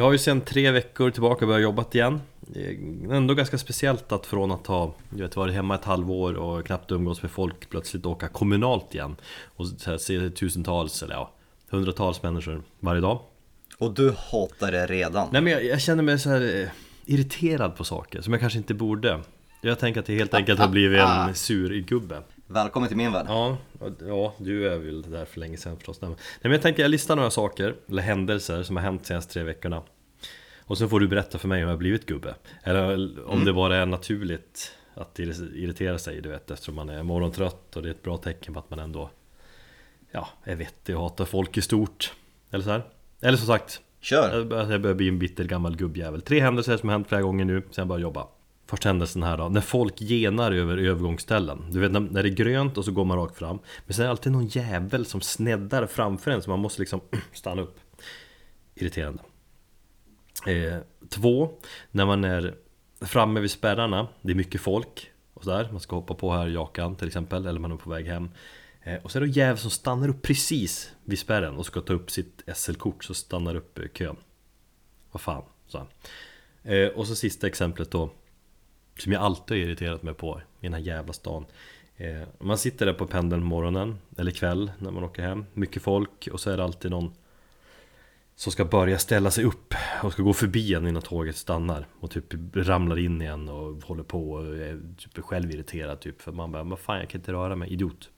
Jag har ju sedan tre veckor tillbaka börjat jobba igen. Det är ändå ganska speciellt att från att ha jag vet, varit hemma ett halvår och knappt umgås med folk plötsligt åka kommunalt igen. Och se tusentals, eller ja, hundratals människor varje dag. Och du hatar det redan. Nej men jag, jag känner mig så här eh, irriterad på saker som jag kanske inte borde. Jag tänker att det helt enkelt har blivit en sur gubbe Välkommen till min värld. Ja, ja, du är väl där för länge sedan förstås Nej men jag tänker jag listar några saker, eller händelser som har hänt de senaste tre veckorna. Och sen får du berätta för mig om jag har blivit gubbe. Eller om det bara är naturligt att irri- irritera sig, du vet Eftersom man är morgontrött och det är ett bra tecken på att man ändå Ja, är vettig och hatar folk i stort. Eller så här. Eller som sagt, Kör! jag börjar, jag börjar bli en bitter gammal gubbjävel. Tre händelser som har hänt flera gånger nu, sen jag började jobba Första händelsen här då, när folk genar över övergångsställen. Du vet när, det är grönt och så går man rakt fram. Men sen är det alltid någon jävel som sneddar framför en så man måste liksom stanna upp. Irriterande. Eh, Två, när man är framme vid spärrarna Det är mycket folk och sådär. Man ska hoppa på här jakan till exempel Eller man är på väg hem. Eh, Och så är det en jävel som stannar upp precis vid spärren Och ska ta upp sitt SL-kort Så stannar upp eh, kön. Vad fan, så eh, Och så sista exemplet då. Som jag alltid har irriterat mig på I den här jävla stan. Eh, Man sitter där på pendeln på morgonen Eller kväll när man åker hem. Mycket folk och så är det alltid någon som ska börja ställa sig upp och ska gå förbi en innan tåget stannar och typ ramlar in igen och håller på och är typ självirriterad typ. För man bara vad fan jag kan inte röra mig, idiot.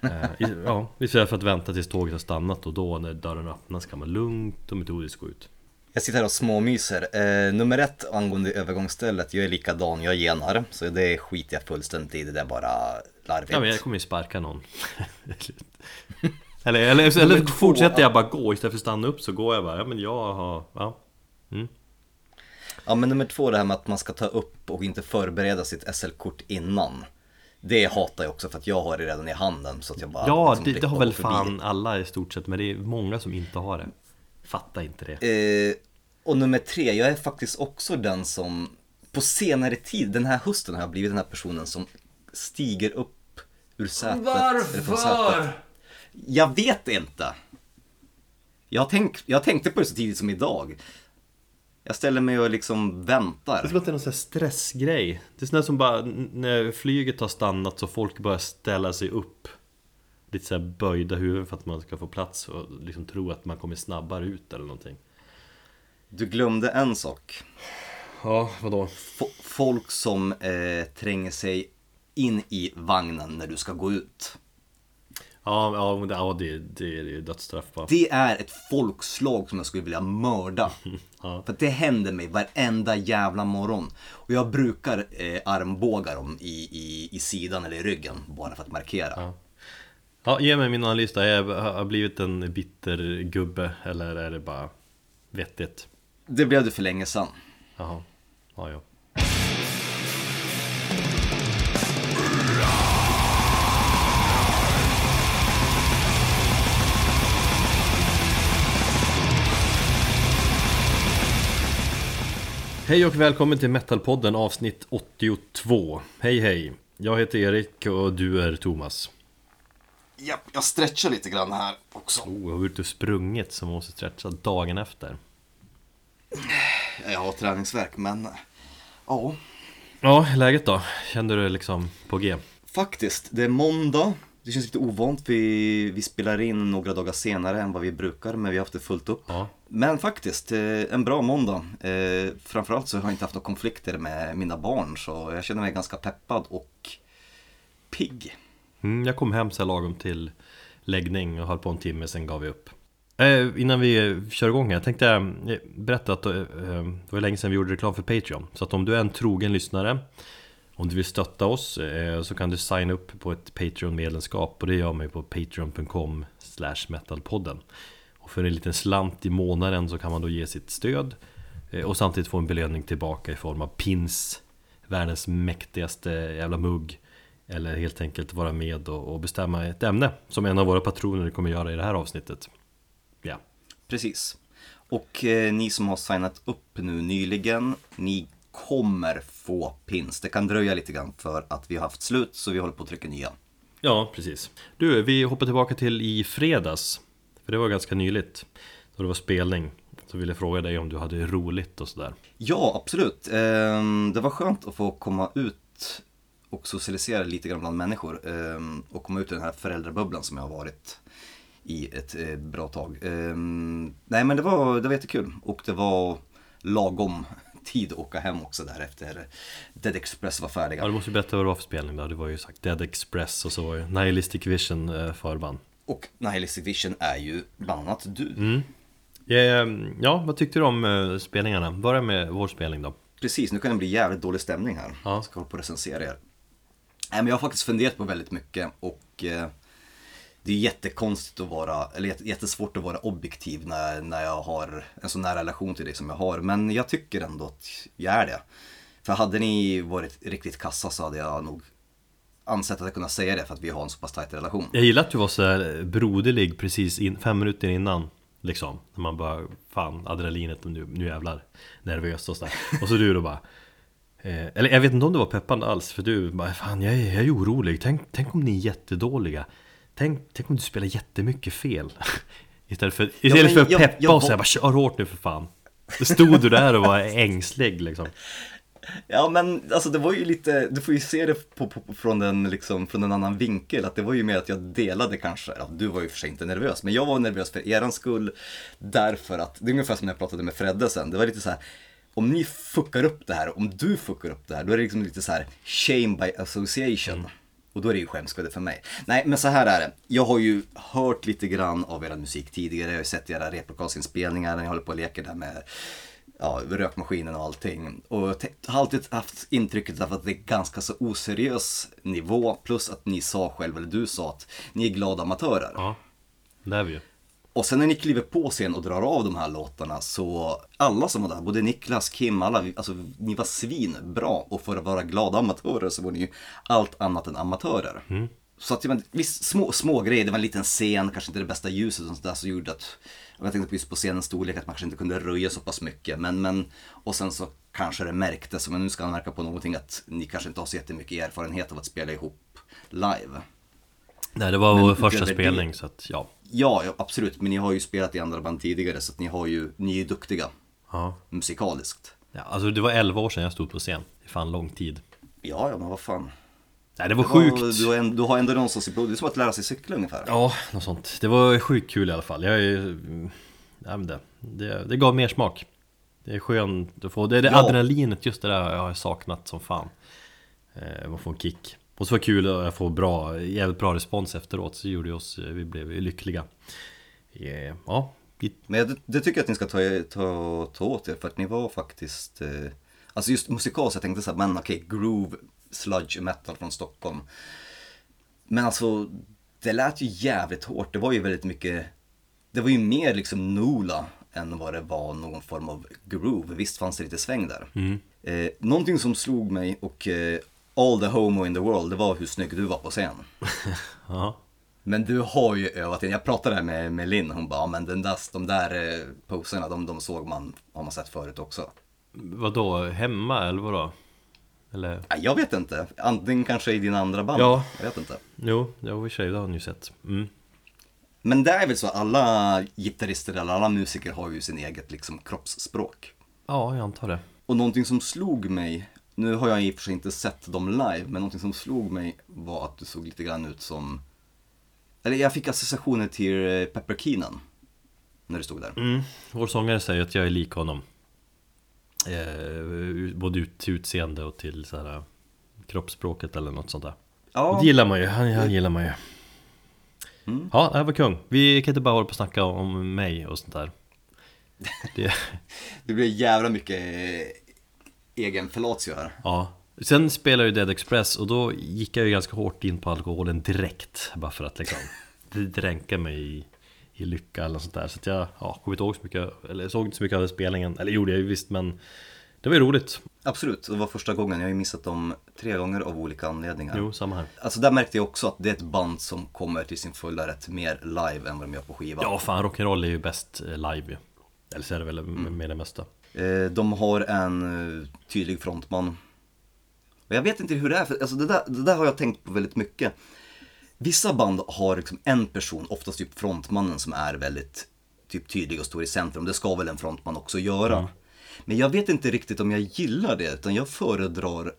Eh, Ja, istället för att vänta tills tåget har stannat och då när dörren öppnas kan man lugnt och metodiskt gå ut. Jag sitter här och småmyser. Eh, nummer ett angående övergångsstället, jag är likadan, jag genar. Så det skiter jag fullständigt i, det där är bara larvigt. Ja men jag kommer ju sparka någon Eller, eller, eller två, fortsätter ja. jag bara gå istället för att stanna upp så går jag bara, ja men jag har, ja Ja men nummer två det här med att man ska ta upp och inte förbereda sitt SL-kort innan. Det hatar jag också för att jag har det redan i handen så att jag bara Ja, liksom det, det har väl fan alla i stort sett Men det är många som inte har det Fattar inte det Eh, och nummer tre, jag är faktiskt också den som på senare tid, den här hösten har jag blivit den här personen som stiger upp ur sätet. från sätet. Jag vet inte. Jag, tänk, jag tänkte på det så tidigt som idag. Jag ställer mig och liksom Det väntar. är som att det är någon sån här stressgrej Det är sånt som bara när flyget har stannat så folk börjar ställa sig upp Lite såhär böjda huvuden för att man ska få plats och liksom tro att man kommer snabbare ut eller någonting Du glömde en sak. Ja, vadå? F- folk som eh, tränger sig in i vagnen när du ska gå ut. Ja, ja, men det, ja det, det är dödsstraff på Det är ett folkslag som jag skulle vilja mörda. Ja. För det händer mig varenda jävla morgon. Och jag brukar eh, armbåga dem i, i, i sidan eller i ryggen bara för att markera. Ja, ge mig min analys då, jag har blivit en bitter gubbe eller är det bara vettigt? Det blev det för länge sedan. Jaha, ja ja Hej och välkommen till Metalpodden avsnitt 82 Hej hej! Jag heter Erik och du är Thomas Ja, jag stretchar lite grann här också. Oh, jag har varit ute och sprungit så måste stretcha dagen efter Jag har träningsverk men ja, Ja, läget då? Kände du dig liksom på G? faktiskt. Det är måndag. Det känns lite ovant. Vi, vi spelar in några dagar senare än vad vi brukar men vi har haft det fullt upp. Ja, Men faktiskt, eh, en bra måndag. Eh, Framförallt så har jag inte haft några konflikter med mina barn så jag känner mig ganska peppad och pigg. Mm, jag kom hem så här lagom till läggning och höll på en timme, sen gav vi upp. Eh, innan vi kör igång här, tänkte jag eh, berätta att eh, eh, det var länge sedan vi gjorde reklam för Patreon. Så att om du är en trogen lyssnare, om du vill stötta oss, eh, så kan du signa upp på ett Patreon-medlemskap. Och det gör man ju på patreon.com metalpodden. Och för en liten slant i månaden så kan man då ge sitt stöd. eh, Och samtidigt få en belöning tillbaka i form av pins, världens mäktigaste jävla mugg. Eller helt enkelt vara med och, och bestämma ett ämne som en av våra patroner kommer göra i det här avsnittet. Ja, Precis. Och eh, ni som har signat upp nu nyligen, ni kommer få pins. Det kan dröja lite grann för att vi har haft slut så vi håller på att trycka nya. ja precis. Du, vi hoppar tillbaka till i fredags. För det var ganska nyligt. Då det var spelning. Så ville jag fråga dig om du hade roligt och sådär. Ja, absolut. Ehm, Det var skönt att få komma ut och socialisera lite grann bland människor. ehm, Och komma ut ur den här föräldrabubblan som jag har varit i ett eh, bra tag. Ehm, Nej men det var, det var jättekul och det var lagom tid att åka hem också där efter Dead Express var färdiga. Ja, du måste berätta vad det var för spelning då. Det var ju sagt Dead Express och så var ju Nihilistic Vision eh, förband. Och Nihilistic Vision är ju bland annat du. Mm. Eh, Ja, vad tyckte du om eh, spelningarna? Börja med vår spelning då. Precis, nu kan det bli jävligt dålig stämning här. Ja. Jag ska hålla på och recensera er. Nej, men jag har faktiskt funderat på väldigt mycket och eh, det är jättekonstigt att vara, eller jättesvårt att vara objektiv när, när jag har en sån nära relation till dig som jag har. Men jag tycker ändå att jag är det. För hade ni varit riktigt kassa så hade jag nog ansett att jag kunnat säga det för att vi har en så pass tajt relation. Jag gillar att du var så här broderlig precis in, fem minuter innan Liksom, när man bara Fan, adrenalinet, nu, nu jävlar nervöst och sådär Och så du då bara eh, Eller jag vet inte om du var peppande alls För du bara, fan jag är, jag är orolig tänk, tänk om ni är jättedåliga Tänk, tänk om du spelar jättemycket fel Istället för, istället men för att jag- peppa jag och säga bara kör hårt nu för fan Då stod du där och var ängslig liksom Ja men alltså det var ju lite, du får ju se det på, på, från, en, liksom, från en annan vinkel. Att det var ju mer att jag delade kanske, ja, du var ju för sig inte nervös, men jag var nervös för eran skull. Därför att, det är ungefär som när jag pratade med Fredde sen, det var lite så här. Om ni fuckar upp det här, om du fuckar upp det här, då är det liksom lite så här shame by association. Och då är det ju skämskudde för mig. Nej, men så här är det. Jag har ju hört lite grann av er musik tidigare. Jag har sett era replokalsinspelningar när ni håller på och leker där med ja, rökmaskinen och allting. Och jag har alltid haft intrycket av att det är ganska så oseriös nivå. Plus att ni sa själv, eller du sa att ni är glada amatörer. Ja, det är vi ju Och sen när ni kliver på scen och drar av de här låtarna så alla som var där, både Niklas, Kim, alla, alltså ni var svinbra och för att vara glada amatörer så var ni ju allt annat än amatörer. Så att, men, visst, små, små grejer, det var en liten scen, kanske inte det bästa ljuset och sånt där så gjorde att, jag tänkte på just på scenens storlek att man kanske inte kunde röja så pass mycket, men, men och sen så kanske det märktes, men nu ska jag märka på någonting att ni kanske inte har så jättemycket erfarenhet av att spela ihop live. Nej, det var Men vår första det- spelning så att ja Ja, ja, absolut, men ni har ju spelat i andra band tidigare så att ni har ju, ni är ju duktiga Ja, musikaliskt. ja alltså det var 11 år sedan jag stod på scen Det är fan lång tid Ja, ja, men vad fan. Nej det var Ja, sjukt Du, har en, du har ändå någonstans i blodet, det är som att lära sig cykla ungefär. Ja, något sånt. Det var sjukt kul i alla fall. Jag är, ja, men det, det, det gav mer smak. Det är skönt att få, det är det Ja. adrenalinet, just det där jag har saknat som fan. Eh, att få en kick. Och så var det kul att få bra, jävligt bra respons efteråt, så gjorde oss, vi blev lyckliga. Eh, Ja, Men det, det tycker jag att ni ska ta, ta, ta åt er för att ni var faktiskt, eh, alltså just musikaliskt, jag tänkte så här, men okej, groove, sludge metal från Stockholm. Men alltså, det lät ju jävligt hårt, det var ju väldigt mycket, det var ju mer liksom Nola än vad det var någon form av groove. Visst fanns det lite sväng där. Eh, någonting som slog mig och eh, all the homo in the world, det var hur snygg du var på scen. ja. Men du har ju övat in, jag pratade med, med Linn, hon bara, men den där, de där eh, poserna, de, de såg man, har man sett förut också. Vadå, hemma eller vadå? Eller? Ja, jag vet inte, antingen kanske i dina andra band, Ja. jag vet inte. Jo, jag i och för sig, det har ni ju sett. Mm. Men det är väl så, alla gitarrister eller alla musiker har ju sin eget liksom kroppsspråk. Ja, jag antar det. Och någonting som slog mig, nu har jag i och för sig inte sett dem live, men någonting som slog mig var att du såg lite grann ut som, eller jag fick associationer till eh, Pepper Keenan. När du stod där. Mm. Vår sångare säger att jag är lik honom eh, Både ut, till utseende och till så här, kroppsspråket eller något sånt där Ja, Det gillar man ju, han, han gillar man ju Mm. Ja, det här var kung Vi kan inte bara hålla på och snacka om mig och sånt där det, det blir jävla mycket egen fellatio här. Ja Sen spelade ju Dead Express och då gick jag ju ganska hårt in på alkoholen direkt Bara för att liksom dränka mig i, i lycka eller sånt där Så att jag ja, kommer inte ihåg så mycket, eller såg inte så mycket av spelningen Eller gjorde jag ju visst men Det var ju roligt Absolut, det var första gången. Jag har ju missat dem tre gånger av olika anledningar. Jo, samma här Alltså där märkte jag också att det är ett band som kommer till sin fulla rätt mer live än vad de gör på skiva. Ja, fan rock'n'roll är ju bäst eh, live ju Eller så är det väl Mm. med det mesta De har en eh, tydlig frontman. Och jag vet inte hur det är, för alltså det, där, det där har jag tänkt på väldigt mycket. Vissa band har liksom en person, oftast typ frontmannen, som är väldigt typ tydlig och står i centrum. Det ska väl en frontman också göra. Men jag vet inte riktigt om jag gillar det, utan jag föredrar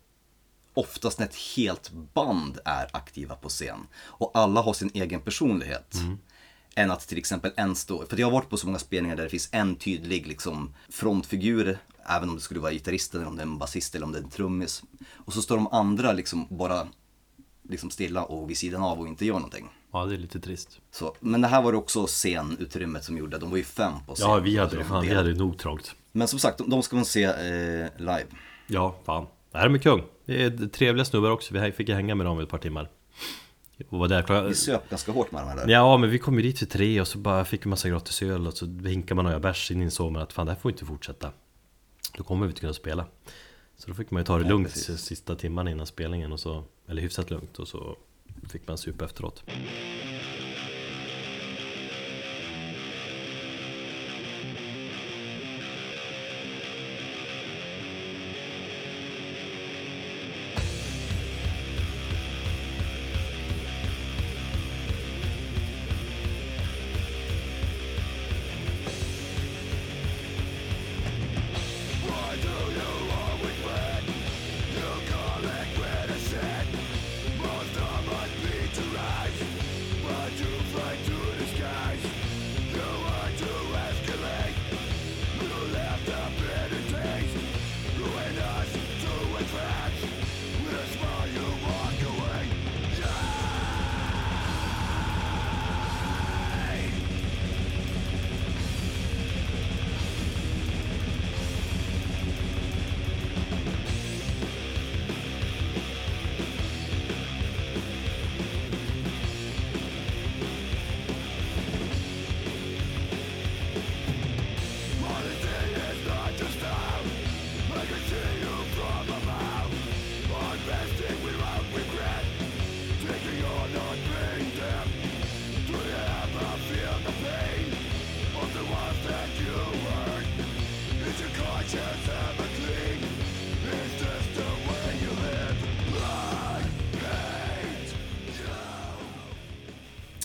oftast när ett helt band är aktiva på scen. Och alla har sin egen personlighet. Än att till exempel en står, för jag har varit på så många spelningar där det finns en tydlig liksom, frontfigur, även om det skulle vara gitarristen, eller om det är en basist eller om det är en trummis. Och så står de andra liksom bara liksom stilla och vid sidan av och inte gör någonting. Ja, det är lite trist. Så, men det här var också scenutrymmet som gjorde, de var ju fem på scen. Ja, vi hade, de fan, vi hade nog trångt. Men som sagt, de- de ska man se eh, live. Ja, fan. Det här är med kung. Det är trevliga snubbar också. Vi fick hänga med dem ett par timmar. Och var där klockan... Vi söp ganska hårt med dem här. Ja, men vi kom ju dit för tre och så bara fick vi massa gratis öl och så hinkade man några bärs in insåg man att fan det här får inte fortsätta. Då kommer vi inte kunna spela. Så då fick man ju ta det Nej, lugnt precis. sista timmarna innan spelningen och så, eller hyfsat lugnt och så fick man supa efteråt.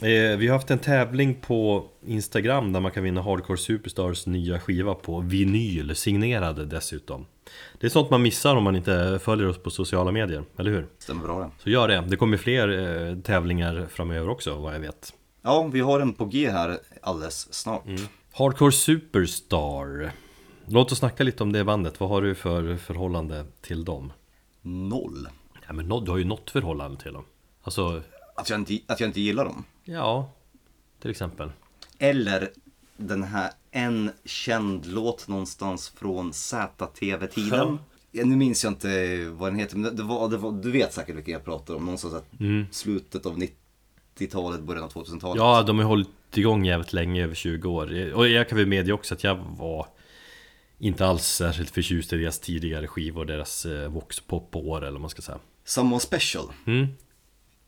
Vi har haft en tävling på Instagram där man kan vinna Hardcore Superstars nya skiva på vinyl, signerade dessutom. Det är sånt man missar om man inte följer oss på sociala medier, eller hur? Stämmer bra det. Så gör det, det kommer fler eh, tävlingar framöver också vad jag vet. Ja, vi har en på G här alldeles snart. Hardcore Superstar. Låt oss snacka lite om det bandet, vad har du för förhållande till dem? Noll. Ja men du har ju något förhållande till dem. Alltså, Att jag, inte, att jag inte gillar dem. Ja, till exempel. Eller den här en känd låt någonstans från ZTV-tiden. Ja, nu minns jag inte vad den heter, men det- var, det var, du vet säkert vilken jag pratar om. Någonstans att slutet av 90-talet, början av 2000-talet. Ja, de har hållit igång jävligt länge, över 20 år. Och jag kan väl medge också att jag var inte alls särskilt förtjust i deras tidigare skivor, deras eh, voxpop-år eller vad man ska säga. Someone Special. Mm.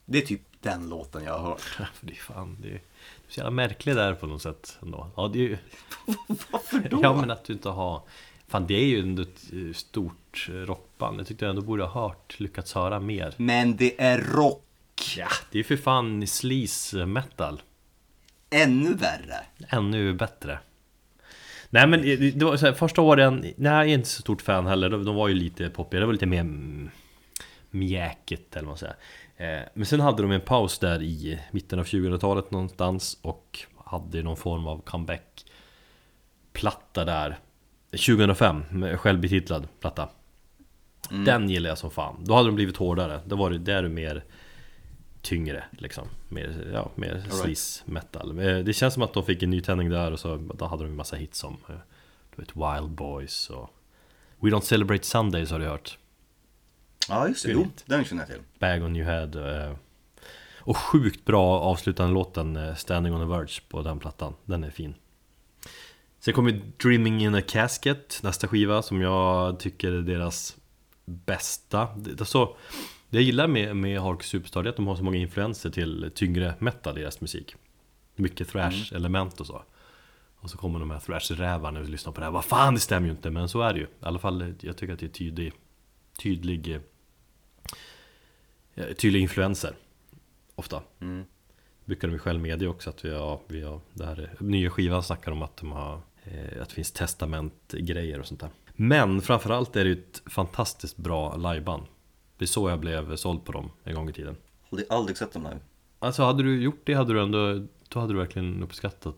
Det är typ den låten jag har hört. För det är fan, det är, du är så jävla märklig där på något sätt ändå. Ja, det är ju... Varför då? Ja, men att du inte har... Fan, det är ju ändå ett eh, stort rockband. Jag tyckte jag ändå borde ha hört, lyckats höra mer. Men det är rock. Ja, det är ju för fan sleaze metal. Ännu värre. Ännu bättre. Nej men det var så här, första åren, nej jag är inte så stort fan heller. De, de var ju lite poppigare, det var lite mer mm, mjäkigt eller vad man säger. Eh, men sen hade de en paus där i mitten av 2000-talet någonstans och hade någon form av comeback platta där 2005, med självbetitlad platta. Den gillar jag som fan. Då hade de blivit hårdare. Då var det där mer tyngre liksom. Mer, ja, mer sleaze metal. Eh, Det känns som att de fick en nytändning där och så då hade de en massa hits som eh, du vet, Wild Boys och We Don't Celebrate Sundays har du hört. Ja, just det. Jo, den känner jag till. Bag on your head. eh, Och sjukt bra avslutande låten eh, Standing on the Verge på den plattan. Den är fin. Sen kommer Dreaming in a Casket, nästa skiva som jag tycker är deras bästa. Det, det, jag gillar med, med Hardcore Superstar är att de har så många influenser till tyngre metal i deras musik. Mycket thrash-element och så. Och så kommer de här thrash-rävarna och lyssnar på det här. Vad fan, det stämmer ju inte, men så är det ju. I alla fall, jag tycker att det är tydlig, tydlig, eh, tydliga influenser. Ofta. Brukar de ju själv medge också att vi har, vi har det här nya skivan snackar om att de har eh, Att det finns testamentgrejer och sånt där Men framförallt är det ju ett fantastiskt bra liveband Det är så jag blev såld på dem en gång i tiden Aldrig, aldrig sett dem live. Alltså hade du gjort det hade du ändå Då hade du verkligen uppskattat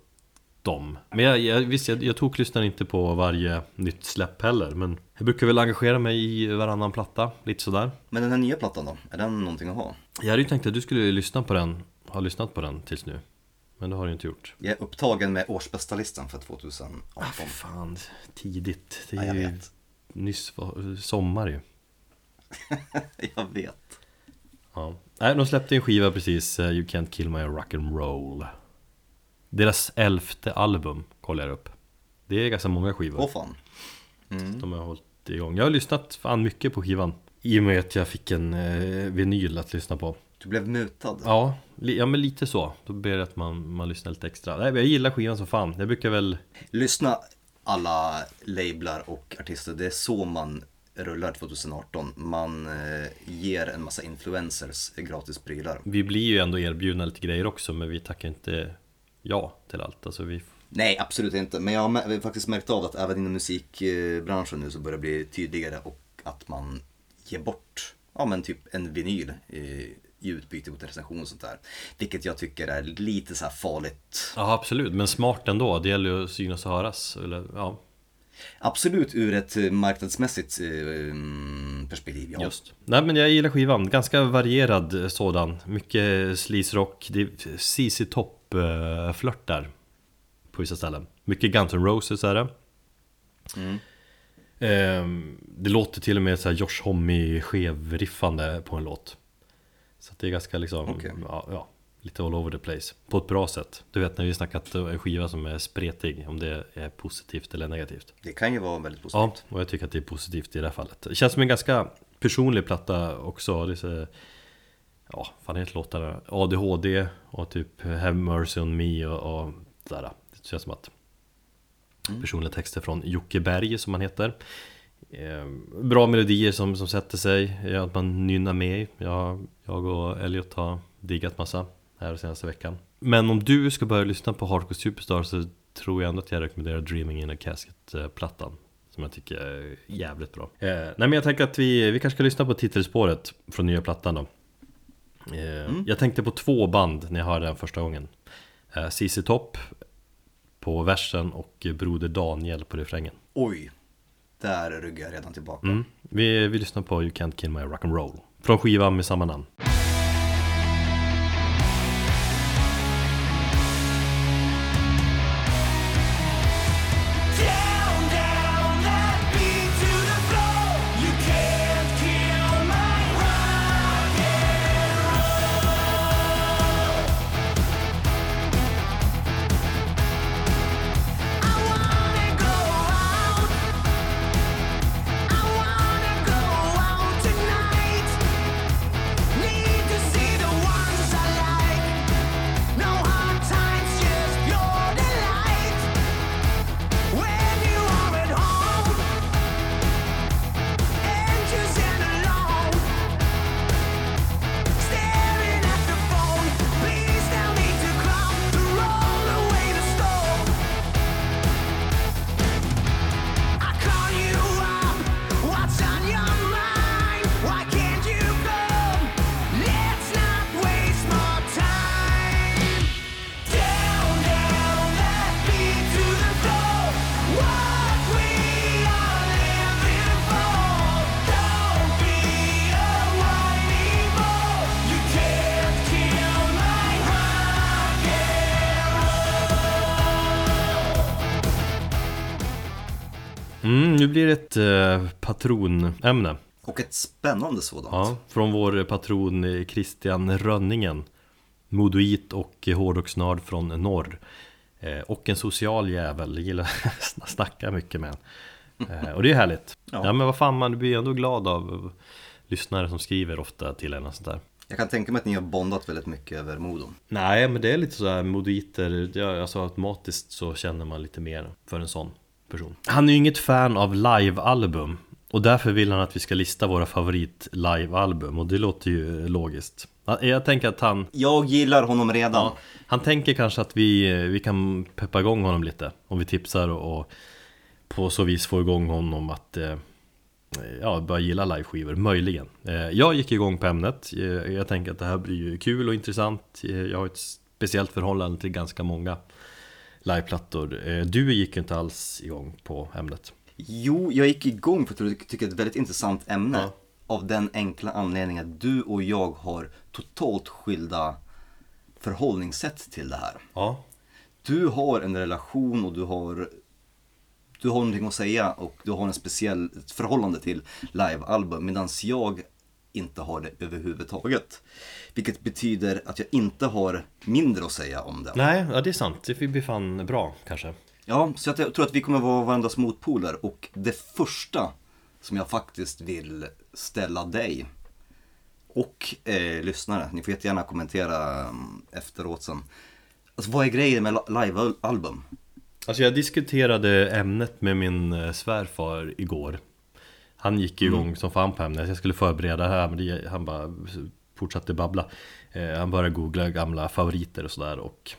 dem Men jag, jag, visst, jag, jag tog lyssnar inte på varje nytt släpp heller Men jag brukar väl engagera mig i varannan platta, lite sådär Men den här nya plattan då? Är den någonting att ha? Jag hade ju tänkt att du skulle lyssna på den Ha lyssnat på den tills nu Men det har du inte gjort Jag är upptagen med årsbästa listan för 2018. ah, Fan, tidigt Det Ja, är jag ju vet. nyss sommar ju jag vet. Ja. Nej, de släppte en skiva precis, eh, You Can't Kill My Rock'n'Roll Deras elfte album kollar jag upp Det är ganska många skivor Åh fan. Mm. De har hållit igång Jag har lyssnat fan mycket på skivan I och med att jag fick en eh, vinyl att lyssna på Du blev mutad. Ja, li- ja men lite så Då ber det att man, man lyssnar lite extra Nej, jag gillar skivan som fan Jag brukar väl Lyssna alla lablar och artister. Det är så man rullar 2018. Man eh, ger en massa influencers gratis prylar. Vi blir ju ändå erbjudna lite grejer också Men vi tackar inte ja till allt Alltså vi Nej, absolut inte. Men jag har faktiskt märkt av att även inom musikbranschen nu så börjar det bli tydligare och att man ger bort, ja men typ en vinyl i, i utbyte mot recension och sånt där. Vilket jag tycker är lite så farligt. Ja absolut, men smart ändå Det gäller ju att synas och höras eller, ja, Absolut ur ett eh, marknadsmässigt eh, mm, perspektiv, ja. Just. Nej men jag gillar skivan, ganska varierad eh, sådan Mycket sleaze rock, CC Top flört där På vissa ställen Mycket Guns N' Roses är det Mm. Ehm, Det låter till och med så här Josh Homme skevriffande på en låt Så det är ganska liksom, Okej. ja, ja, lite all over the place På ett bra sätt Du vet när vi snackat en skiva som är spretig Om det är positivt eller negativt Det kan ju vara väldigt Ja, positivt. och jag tycker att det är positivt i det här fallet. Det känns som en ganska personlig platta också. Det är ja, fan heter låtarna? ADHD och typ Have Mercy On Me och, och sådär. Det känns som att personliga texter från Jocke Berg som han heter. Eh, bra melodier som, som sätter sig, att man nynnar med jag, jag och Elliot har diggat massa här senaste veckan. Men om du ska börja lyssna på Hardcore Superstar så tror jag ändå att jag rekommenderar Dreaming in a Casket-plattan. Som jag tycker är jävligt bra. Eh, nej men jag tänker att vi, vi kanske ska lyssna på titelspåret från nya plattan då. Eh, Jag tänkte på två band när jag hörde den första gången. Eh, CC Top på versen och Broder Daniel på refrängen. Oj, där ryggar jag redan tillbaka. Mm. Vi, vi lyssnar på You Can't Kill My Rock'n'Roll Från skivan med samma namn patronämne Och ett spännande sådant. ja, Från vår patron eh, Christian Rönningen Modoit och hårdrocksnörd från norr eh, Och en social jävel, gillar att snacka mycket med eh, Och det är härligt ja. Ja. men vad fan, man blir ändå glad av lyssnare som skriver ofta till en och sånt där Jag kan tänka mig att ni har bondat väldigt mycket över Modo. Nej men det är lite så här moditer, ja, alltså automatiskt så känner man lite mer för en sån person Han är ju inget fan av live-album Och därför vill han att vi ska lista våra favorit live-album och det låter ju logiskt. Ja, Jag tänker att han, Jag gillar honom redan. ja, han tänker kanske att vi, vi kan peppa igång honom lite om vi tipsar och, och på så vis få igång honom att eh, ja, börja gilla liveskivor, möjligen. Eh, jag gick igång på ämnet, eh, jag tänker att det här blir ju kul och intressant. Eh, jag har ett speciellt förhållande till ganska många liveplattor. Eh, du gick inte alls igång på ämnet. Jo, jag gick igång för att jag tycker det är ett väldigt intressant ämne. Ja. Av den enkla anledningen att du och jag har totalt skilda förhållningssätt till det här. Ja, Du har en relation och du har du har någonting att säga och du har en speciell förhållande till livealbum medan jag inte har det överhuvudtaget. Vilket betyder att jag inte har mindre att säga om det. nej, ja, det är sant. Det blir fan bra kanske. Ja, så jag tror att vi kommer vara varandras motpoler. Och det första som jag faktiskt vill ställa dig och eh, lyssnare, ni får jättegärna kommentera mm, efteråt sen. Alltså vad är grejen med li- livealbum? Alltså jag diskuterade ämnet med min eh, svärfar igår. Han gick igång som fan på ämnet, jag skulle förbereda det här men det, han bara fortsatte babbla. Eh, Han började googla gamla favoriter och sådär och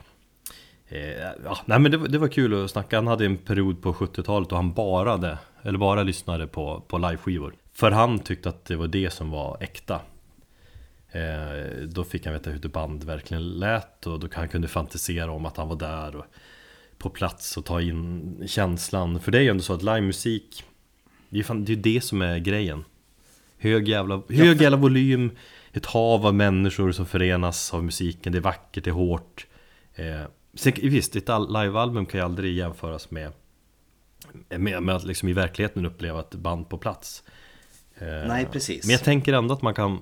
ja, nej men det, var- det var kul att snacka, han hade en period på 70-talet och han bara, hade, eller bara lyssnade på, på liveskivor För han tyckte att det var det som var äkta Eh, då fick han veta hur ett band verkligen lät och då han kunde fantisera om att han var där och på plats och ta in känslan. För det är ju ändå så att livemusik, det är ju det, det som är grejen. Hög jävla, hög jävla volym, ett hav av människor som förenas av musiken, det är vackert, det är hårt. Eh, sen, visst, ett al- livealbum kan ju aldrig jämföras med, med, med att liksom i verkligheten uppleva ett band på plats. Eh, Nej, precis. Men jag tänker ändå att man kan,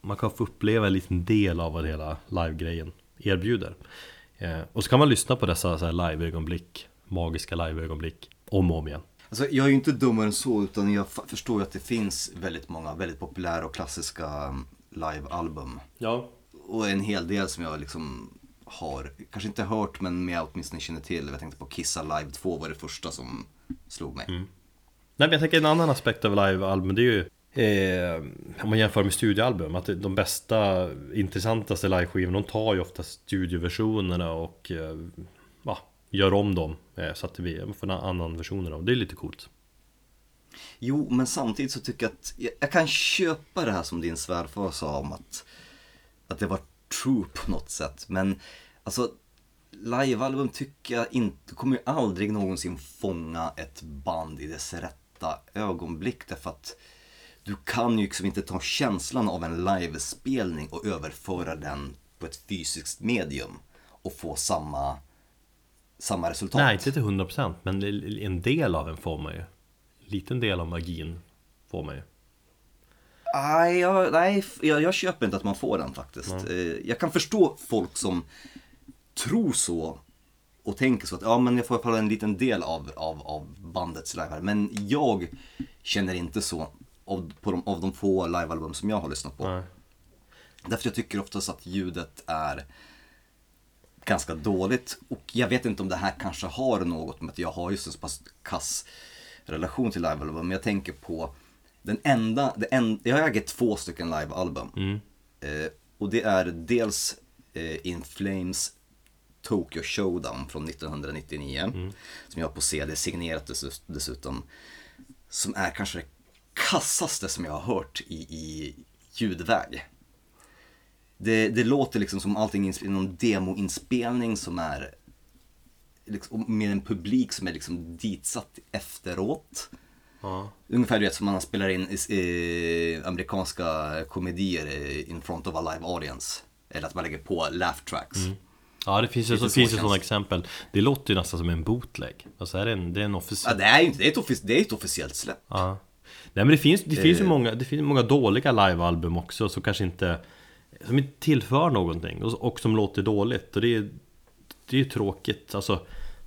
man kan få uppleva en liten del av vad hela live-grejen erbjuder. Eh, och så kan man lyssna på dessa så här live-ögonblick, magiska live-ögonblick, om och om igen. Alltså jag är ju inte dummare än så utan jag förstår ju att det finns väldigt många väldigt populära och klassiska mm, livealbum. Ja. Och en hel del som jag liksom har, kanske inte hört men jag åtminstone känner till. Jag tänkte på Kissa Live 2 var det första som slog mig. Nej men jag tänker en annan aspekt av live-album, det är ju Eh, om man jämför med studioalbum, att de bästa, intressantaste liveskivorna, de tar ju ofta studioversionerna och eh, ja, gör om dem eh, så att det blir, man får en annan version av dem. Det är lite coolt. Jo, men samtidigt så tycker jag att jag, jag kan köpa det här som din svärfar sa om att, att det var true på något sätt. Men alltså, livealbum tycker jag inte, kommer ju aldrig någonsin fånga ett band i dess rätta ögonblick. Därför att du kan ju liksom inte ta känslan av en livespelning och överföra den på ett fysiskt medium och få samma, samma resultat. Nej, inte till 100% men en del av den får man ju. En liten del av magin får man ju. Nej, jag, nej jag, jag köper inte att man får den faktiskt. Eh, Jag kan förstå folk som tror så och tänker så att ja, men jag får i alla fall en liten del av, av, av bandets live Men jag känner inte så av, på de, av de få livealbum som jag har lyssnat på. Nej. Därför jag tycker oftast att ljudet är ganska dåligt. Och jag vet inte om det här kanske har något med att jag har just en så pass kass relation till livealbum. Men jag tänker på den enda, det en, jag äger två stycken livealbum. Eh, och det är dels eh, In Flames Tokyo Showdown från 1999. Som jag har på CD, signerat dess- dessutom. Som är kanske det kassaste som jag har hört i, i ljudväg. Det, det låter liksom som allting i någon demoinspelning som är liksom, med en publik som är liksom ditsatt efteråt. Ja. Ungefär du vet som man spelar in eh, amerikanska komedier in front of a live audience. Eller att man lägger på laugh tracks. Ja, det finns ju, så, finns ju sådana exempel. Det låter ju nästan som en bootleg. Alltså är det en, det är en Ja, officiell... det är ju inte, det är ett, offic- det är ett officiellt släpp. Ja. Nej men det finns, det finns ju Eh. många, det finns många dåliga livealbum också som kanske inte Som inte tillför någonting och, och som låter dåligt och det är Det är ju tråkigt, alltså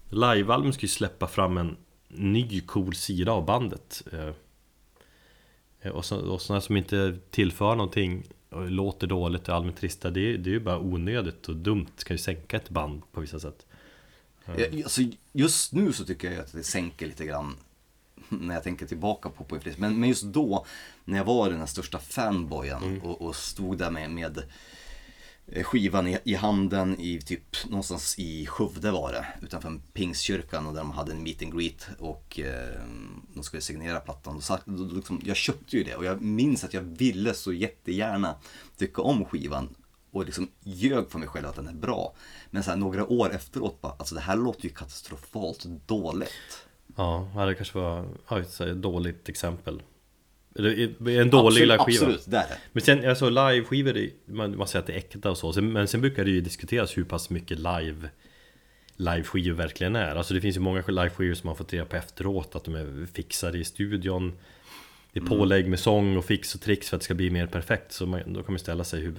Livealbum ska ju släppa fram en ny cool sida av bandet eh, Och, så, och sådana som inte tillför någonting och låter dåligt och allmänt trista det, är- det är ju bara onödigt och dumt, ska ju sänka ett band på vissa sätt Jag, alltså, just nu så tycker jag att det sänker lite grann när jag tänker tillbaka på Inflames. Men, men just då, när jag var den här största fanboyen Mm. och, och stod där med, med Eh, skivan i, i handen i typ någonstans i Skövde var det utanför Pingstkyrkan och där de hade en meet and greet och eh, de skulle signera plattan. Och så, då, då, liksom, jag köpte ju det och jag minns att jag ville så jättegärna tycka om skivan och liksom ljög för mig själv att den är bra. Men så här, några år efteråt bara, alltså det här låter ju katastrofalt dåligt. Ja, det kanske var ja, ett dåligt exempel en dålig absolut, liveskiva Absolut, det är det. Men sen, alltså liveskivor, man, man säger att det är äkta och så sen, Men sen brukar det ju diskuteras hur pass mycket live Liveskivor verkligen är. Alltså det finns ju många liveskivor som man fått reda på efteråt Att de är fixade i studion. Det är pålägg med sång och fix och tricks för att det ska bli mer perfekt. Så man, då kan man ställa sig hur,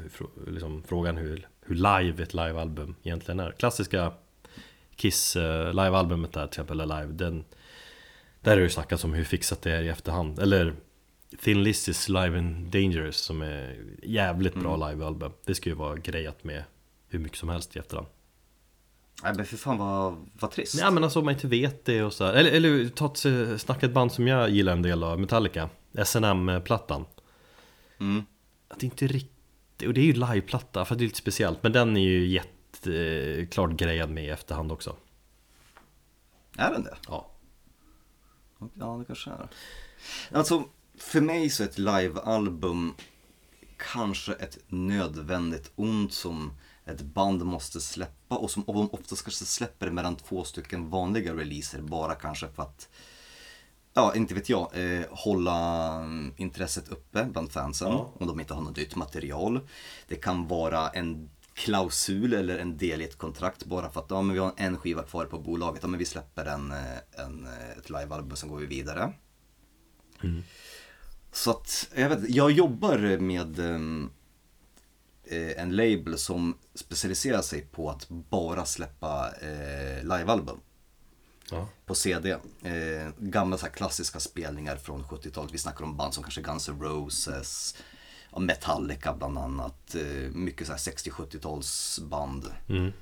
liksom, frågan hur, hur live ett livealbum egentligen är. Klassiska Kiss uh, livealbumet där till exempel, Alive den, Där har det ju snackats om hur fixat det är i efterhand. Eller Thin Lizzy's Live and Dangerous som är jävligt bra livealbum Det ska ju vara grejat med hur mycket som helst i efterhand Nej men för fan vad, vad trist. Ja men alltså om man inte vet det och så här. Eller, eller ta ett, eh, snacka ett band som jag gillar en del av, Metallica SNM-plattan Mm. Att det inte riktigt, och det är ju liveplatta för det är lite speciellt Men den är ju jätteklart grejad med i efterhand också Är den det? Ja Ja, det kanske är. Alltså, för mig så är ett livealbum kanske ett nödvändigt ont som ett band måste släppa och som de oftast kanske släpper mellan två stycken vanliga releaser bara kanske för att Ja, inte vet jag, eh, hålla mm, intresset uppe bland fansen Ja. om de inte har något nytt material. Det kan vara en klausul eller en del i ett kontrakt bara för att ja, men vi har en skiva kvar på bolaget. Ja, men vi släpper en, eh, en, eh, ett livealbum sen går vi vidare. Så att, jag vet jag jobbar med ehm, eh, en label som specialiserar sig på att bara släppa eh, livealbum Ja, på CD. Eh, gamla så här klassiska spelningar från 70-talet. Vi snackar om band som kanske Guns N' Roses, Metallica bland annat. Eh, mycket så här 60-70-tals band. mm.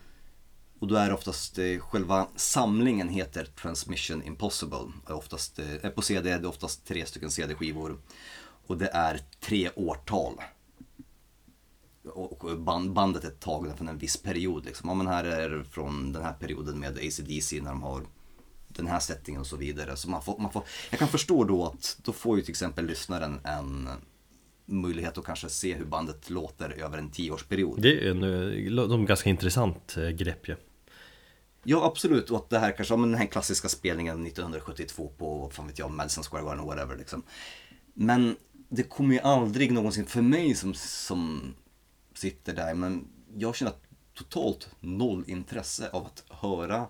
Och då är det oftast, eh, själva samlingen heter Transmission Impossible. Oftast, eh, på CD är det oftast tre stycken CD-skivor. Och det är tre årtal. Och band, bandet är tagna från en viss period. Liksom. Ja, men här är från den här perioden med ACDC när de har den här settingen och så vidare. Så man får, man får, jag kan förstå då att då får ju till exempel lyssnaren en möjlighet att kanske se hur bandet låter över en tioårsperiod. Det är en, eh, de ganska intressant eh, grepp ju Ja absolut och att det här kanske, ja, men den här klassiska spelningen 1972 på, vad fan vet jag, Madison Square Garden whatever liksom. Men det kommer ju aldrig någonsin, för mig som, som sitter där, men jag känner totalt noll intresse av att höra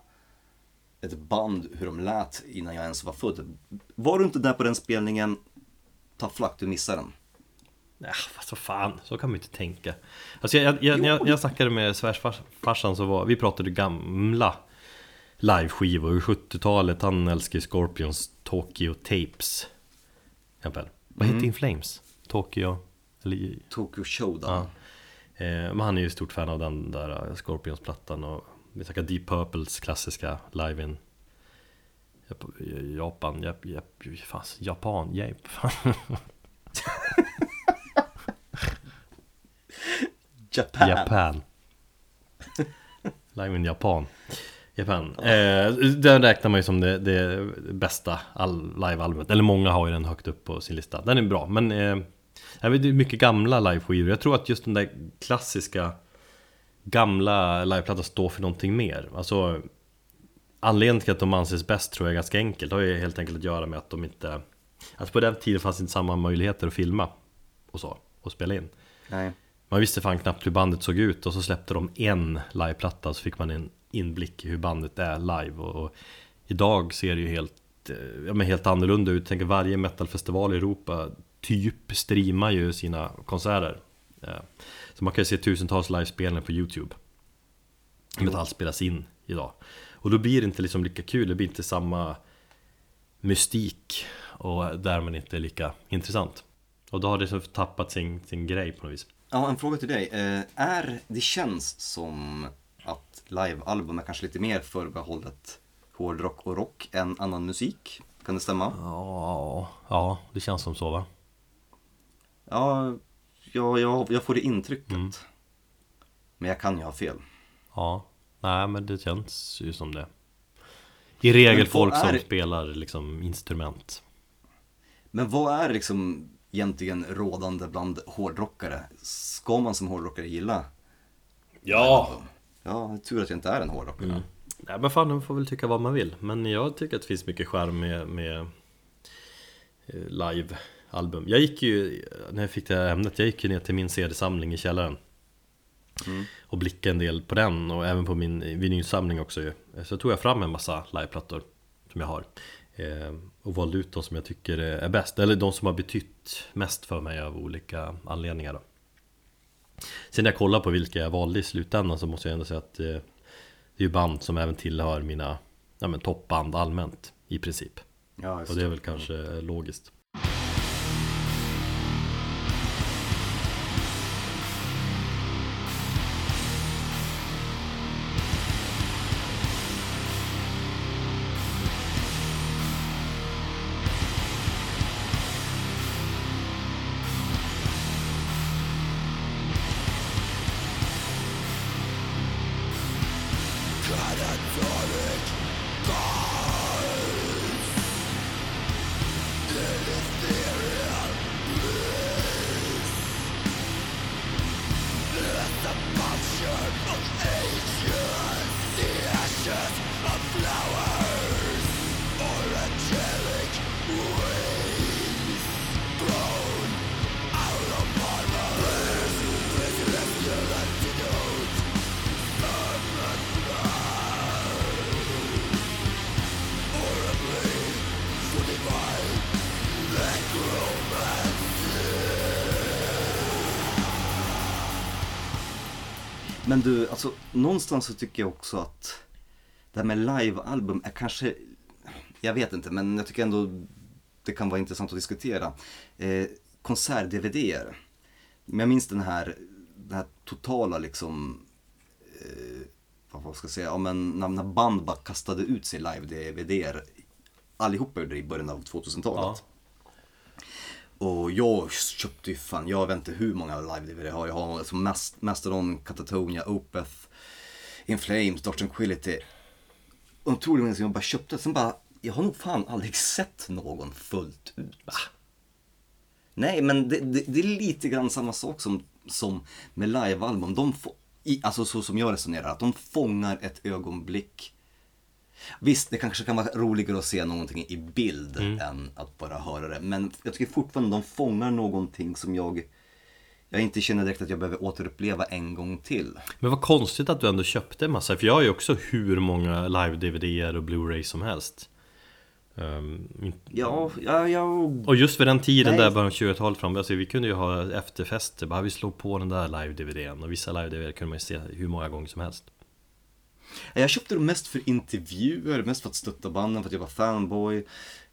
ett band hur de lät innan jag ens var född. Var du inte där på den spelningen, ta flack, du missade den. Fast vad fan, så kan man inte tänka Alltså jag, jag, när, jag, när jag snackade med svärsfarsan så var, vi pratade gamla liveskivor, 70-talet, han älskar Scorpions Tokyo Tapes exempel. Vad heter In Flames? Tokyo? Eller, Tokyo Showdown. ja. eh, men han är ju stort fan av den där eh, Scorpions-plattan och vi snackar Deep Purples klassiska live in Jap- Japan, Jap, Jap, fan, Japan, Jap. Japan. Japan. Live in Japan. Japan. Eh, Den räknar man ju som det, det bästa livealbumet. Eller många har ju den högt upp på sin lista. Den är bra men eh, Det är mycket gamla liveskivor. Jag tror att just den där klassiska Gamla liveplattan står för någonting mer. Alltså Anledningen till att de anses bäst tror jag är ganska enkelt. Det har ju helt enkelt att göra med att de inte Alltså på den tiden fanns inte samma möjligheter att filma Och så, och spela in. Nej. Man visste fan knappt hur bandet såg ut och så släppte de en liveplatta så fick man en inblick i hur bandet är live och, och idag ser det ju helt, eh, ja, men helt annorlunda ut. Tänk varje metalfestival i Europa typ streamar ju sina konserter. Eh, Så man kan ju se tusentals livespelningar på Youtube. Metall spelas in idag. Och då blir det inte liksom lika kul, det blir inte samma mystik och därmed inte lika intressant. Och då har det liksom tappat sin, sin grej på något vis. Ja, en fråga till dig. Eh, är, det känns som att livealbum är kanske lite mer förbehållet hårdrock och rock än annan musik. Kan det stämma? Ja, ja det känns som så va? Ja, ja jag, jag får det intrycket. Mm. Men jag kan ju ha fel. Ja, nej men det känns ju som det I regel folk som är- spelar liksom instrument Men vad är liksom egentligen rådande bland hårdrockare? Ska man som hårdrockare gilla? Ja! Ja, tur att jag inte är en hårdrockare. Mm. Nej men fan, man får väl tycka vad man vill Men jag tycker att det finns mycket charm med, med eh, live-album Jag gick ju, när jag fick det här ämnet, jag gick ju ner till min CD-samling i källaren Och blickade en del på den och även på min vinylsamling också ju Så tog jag fram en massa liveplattor som jag har eh, Och valde ut de som jag tycker är bäst. Eller de som har betytt mest för mig av olika anledningar då. Sen när jag kollar på vilka jag valde i slutändan så måste jag ändå säga att eh, Det är ju band som även tillhör mina ja, men toppband allmänt i princip. Ja, Och det är väl kanske logiskt Men du, alltså någonstans så tycker jag också att det här med livealbum är kanske, jag vet inte, men jag tycker ändå det kan vara intressant att diskutera. Eh, Konsert-DVDer. Men jag minns den här, den här totala liksom, eh, vad ska jag säga, ja, men när, när band bara kastade ut sig live-DVDer. Allihopa gjorde det i början av 2000-talet. Och jag köpte ju fan, jag vet inte hur många live-DVD jag har. Jag har alltså Mastodon, Catatonia, Opeth, In Flames, Dark Tranquility. Otroligt många som jag bara köpte. Sen bara, jag har nog fan aldrig sett någon fullt ut. Nej, men det, det, det är lite grann samma sak som, som med live-album. De få, i, alltså så som jag resonerar, att de fångar ett ögonblick. Visst, det kanske kan vara roligare att se någonting i bild än att bara höra det. Men jag tycker fortfarande de fångar någonting som jag, jag inte känner direkt att jag behöver återuppleva en gång till. Men vad konstigt att du ändå köpte en massa För jag har ju också hur många live-DVD-er och Blu-ray som helst in- Ja, ja, ja. Och just vid den tiden Nej. där början av 20-talet fram, alltså vi kunde ju ha efterfester, bara vi slog på den där live-DVDn och vissa live-DVD kunde man ju se hur många gånger som helst Jag köpte dem mest för intervjuer, mest för att stötta banden, för att jag var fanboy.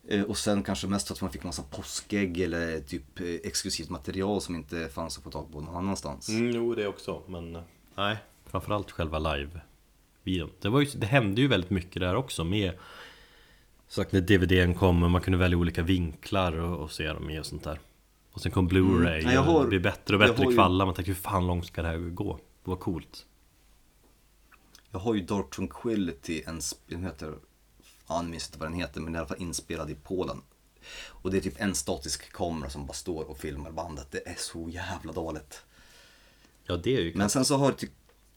Eh, Och sen kanske mest för att man fick massa påskägg eller typ eh, exklusivt material som inte fanns att få tag på någon annanstans. Mm, jo det också, men eh, nej Framförallt själva live-videon det, var ju, det hände ju väldigt mycket där också med Sagt när DVDn kom och man kunde välja olika vinklar och, och se dem i och sånt där Och sen kom Blu-ray Mm. Och det blir bättre och bättre ju- kvalla Man tänker hur fan långt ska det här gå? Det var coolt Jag har ju Dark Tranquility, en, den heter, ja, nu minns inte vad den heter, men den är i alla fall inspelad i Polen. Och det är typ en statisk kamera som bara står och filmar bandet. Det är så jävla dåligt. Ja det är ju Men sen så har ty-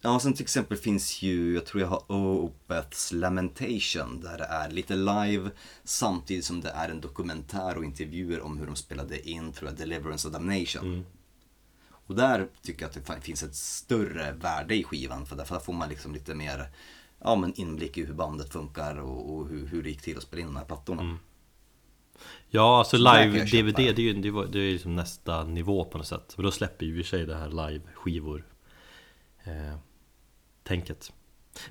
Ja, sen till exempel finns ju, jag tror jag har Opeths Lamentation där det är lite live samtidigt som det är en dokumentär och intervjuer om hur de spelade in, tror jag, Deliverance och Damnation. Och där tycker jag att det finns ett större värde i skivan för där, får man liksom lite mer ja, men inblick i hur bandet funkar och, och hur, hur det gick till att spela in de här plattorna. Ja, alltså live-DVD det. är ju det var- det är liksom nästa nivå på något sätt. För då släpper ju i sig det här live-skivor eh, Tänket.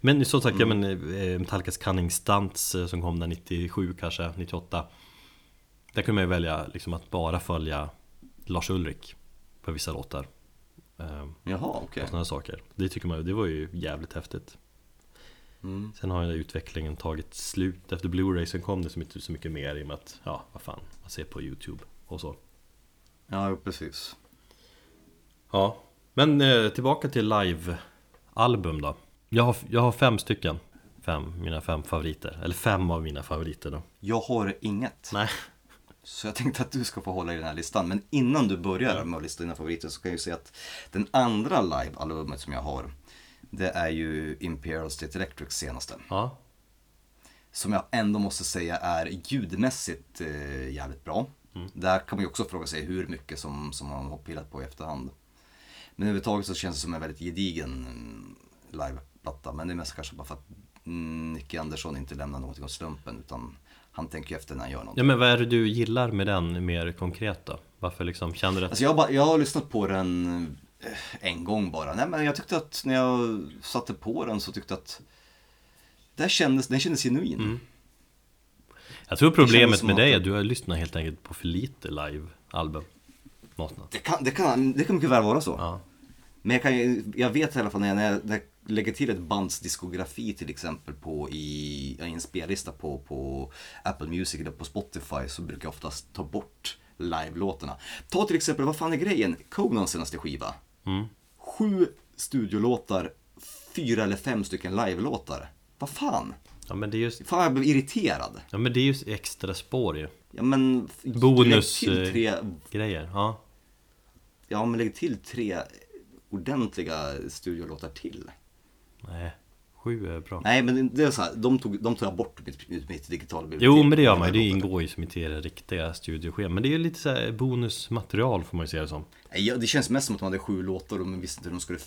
Men som sagt, Mm. ja, men eh, Metallicas Cunning Stunts eh, som kom där 97 kanske, 98 Där kunde man ju välja liksom att bara följa Lars Ulrik på vissa låtar. Eh, Jaha, okej. och sådana saker. Det tycker man det var ju jävligt häftigt. Sen har ju utvecklingen tagit slut. Efter Blu-ray sen kom det så mycket, så mycket mer i och med att Ja, vad fan, man ser på YouTube och så. Ja, precis. Ja, men eh, tillbaka till live-album då. Jag har, jag har fem stycken. Fem, mina fem favoriter. Eller fem av mina favoriter då. Jag har inget. Nej Så jag tänkte att du ska få hålla i den här listan. Men innan du börjar med att lista dina favoriter så kan jag ju säga att den andra live-albumet som jag har, det är ju Imperial State Electrics senaste. Ja, Som jag ändå måste säga är ljudmässigt eh, jävligt bra. Där kan man ju också fråga sig hur mycket som, som man har pillat på i efterhand. Men överhuvudtaget så känns det som en väldigt gedigen mm, liveplatta. Men det är mest kanske bara för att mm, Nicky Andersson inte lämnar någonting åt slumpen. Utan han tänker efter när han gör någonting. Ja men vad är det du gillar med den mer konkret då? Varför liksom, känner du att... Alltså jag, bara, jag har lyssnat på den eh, en gång bara. Nej, men jag tyckte att när jag satte på den så tyckte jag att det här kändes, den kändes genuin. Jag tror problemet med dig är att du har lyssnat helt enkelt på för lite live-album Det, kan, det, kan, det kan mycket väl vara så. Ja, Men jag, kan, jag vet i alla fall när jag, när jag lägger till ett bands diskografi till exempel på i, ja, i en spellista på, på Apple Music eller på Spotify så brukar jag oftast ta bort live-låtarna. Ta till exempel, vad fan är grejen? Conans senaste skiva. Mm. Sju studiolåtar, fyra eller fem stycken live-låtar. Vad fan? ja men det är just Fan jag blev irriterad. Ja men det är ju extra spår ju Ja men... Bonus, Lägg till eh, tre, Grejer, ja ja men lägg till tre ordentliga studiolåtar till. Nej, sju är bra Nej men det är så här, de tog, de tog jag bort mitt, ur mitt digitala bibliotek. Jo men det gör man ju, det ingår ju som i det riktiga studioschema Men det är ju lite så här bonusmaterial får man ju se det som ja, det känns mest som att de hade sju låtar och de visste inte hur de skulle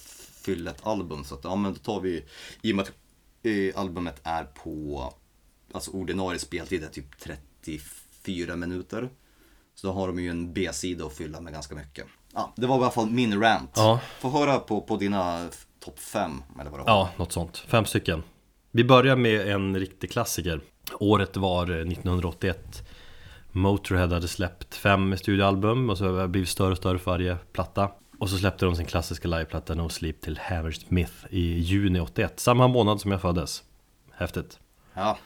fylla ett album. Så att, ja men då tar vi, i och med att eh, albumet är på, alltså ordinarie speltid är typ 34 minuter. Så då har de ju en B-sida att fylla med ganska mycket. Ja, det var i alla fall min rant. Ja. Få höra på, på dina topp fem eller vad det var. Ja, något sånt. Fem stycken. Vi börjar med en riktig klassiker. Året var eh, 1981. Motorhead hade släppt fem studioalbum och så har det blivit större och större för varje platta. Och så släppte de sin klassiska liveplatta No Sleep till Hammersmith i juni 81. Samma månad som jag föddes. Häftigt. Ja.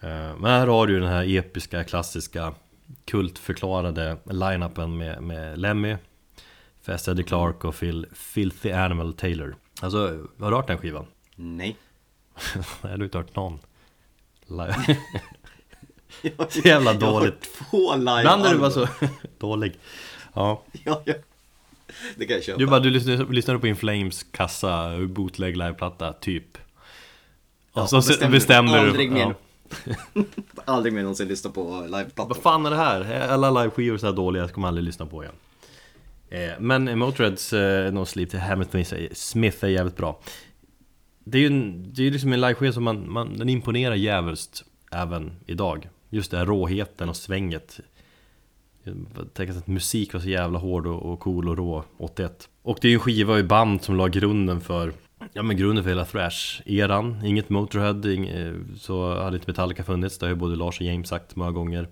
Eh, Men här har du ju den här episka, klassiska, kultförklarade line-upen med, med Lemmy, Fast Eddie Clark och Phil, Filthy Animal Taylor. Alltså, har du hört den skivan? Nej. Nej, du har inte hört någon. Live. Så jävla Jag har dåligt. två live Ibland är du bara så dålig. Ja. Ja, ja. Det kan jag köpa. Du bara, du lyssnar, lyssnar på In Flames kassa, bootleg liveplatta, typ. Och Ja, så bestämmer, bestämmer bestämmer aldrig du. mer. Ja. Aldrig mer någonsin lyssna på liveplattor. Vad fan är det här? Alla liveskivor är så här dåliga, jag kommer aldrig lyssna på igen. Eh, men Motörheads eh, No Sleep till Hamilton Smith är jävligt bra. Det är ju en, det är ju liksom en liveskiva som man, man, den imponerar jävligt även idag. Just det här råheten och svänget. Tänk att musik var så jävla hård och, och cool och rå 81. Och det är ju en skiva i band som la grunden för Ja men grunden för hela thrash-eran Inget Motorhead, ing, eh, så hade inte Metallica funnits Det har ju både Lars och James sagt många gånger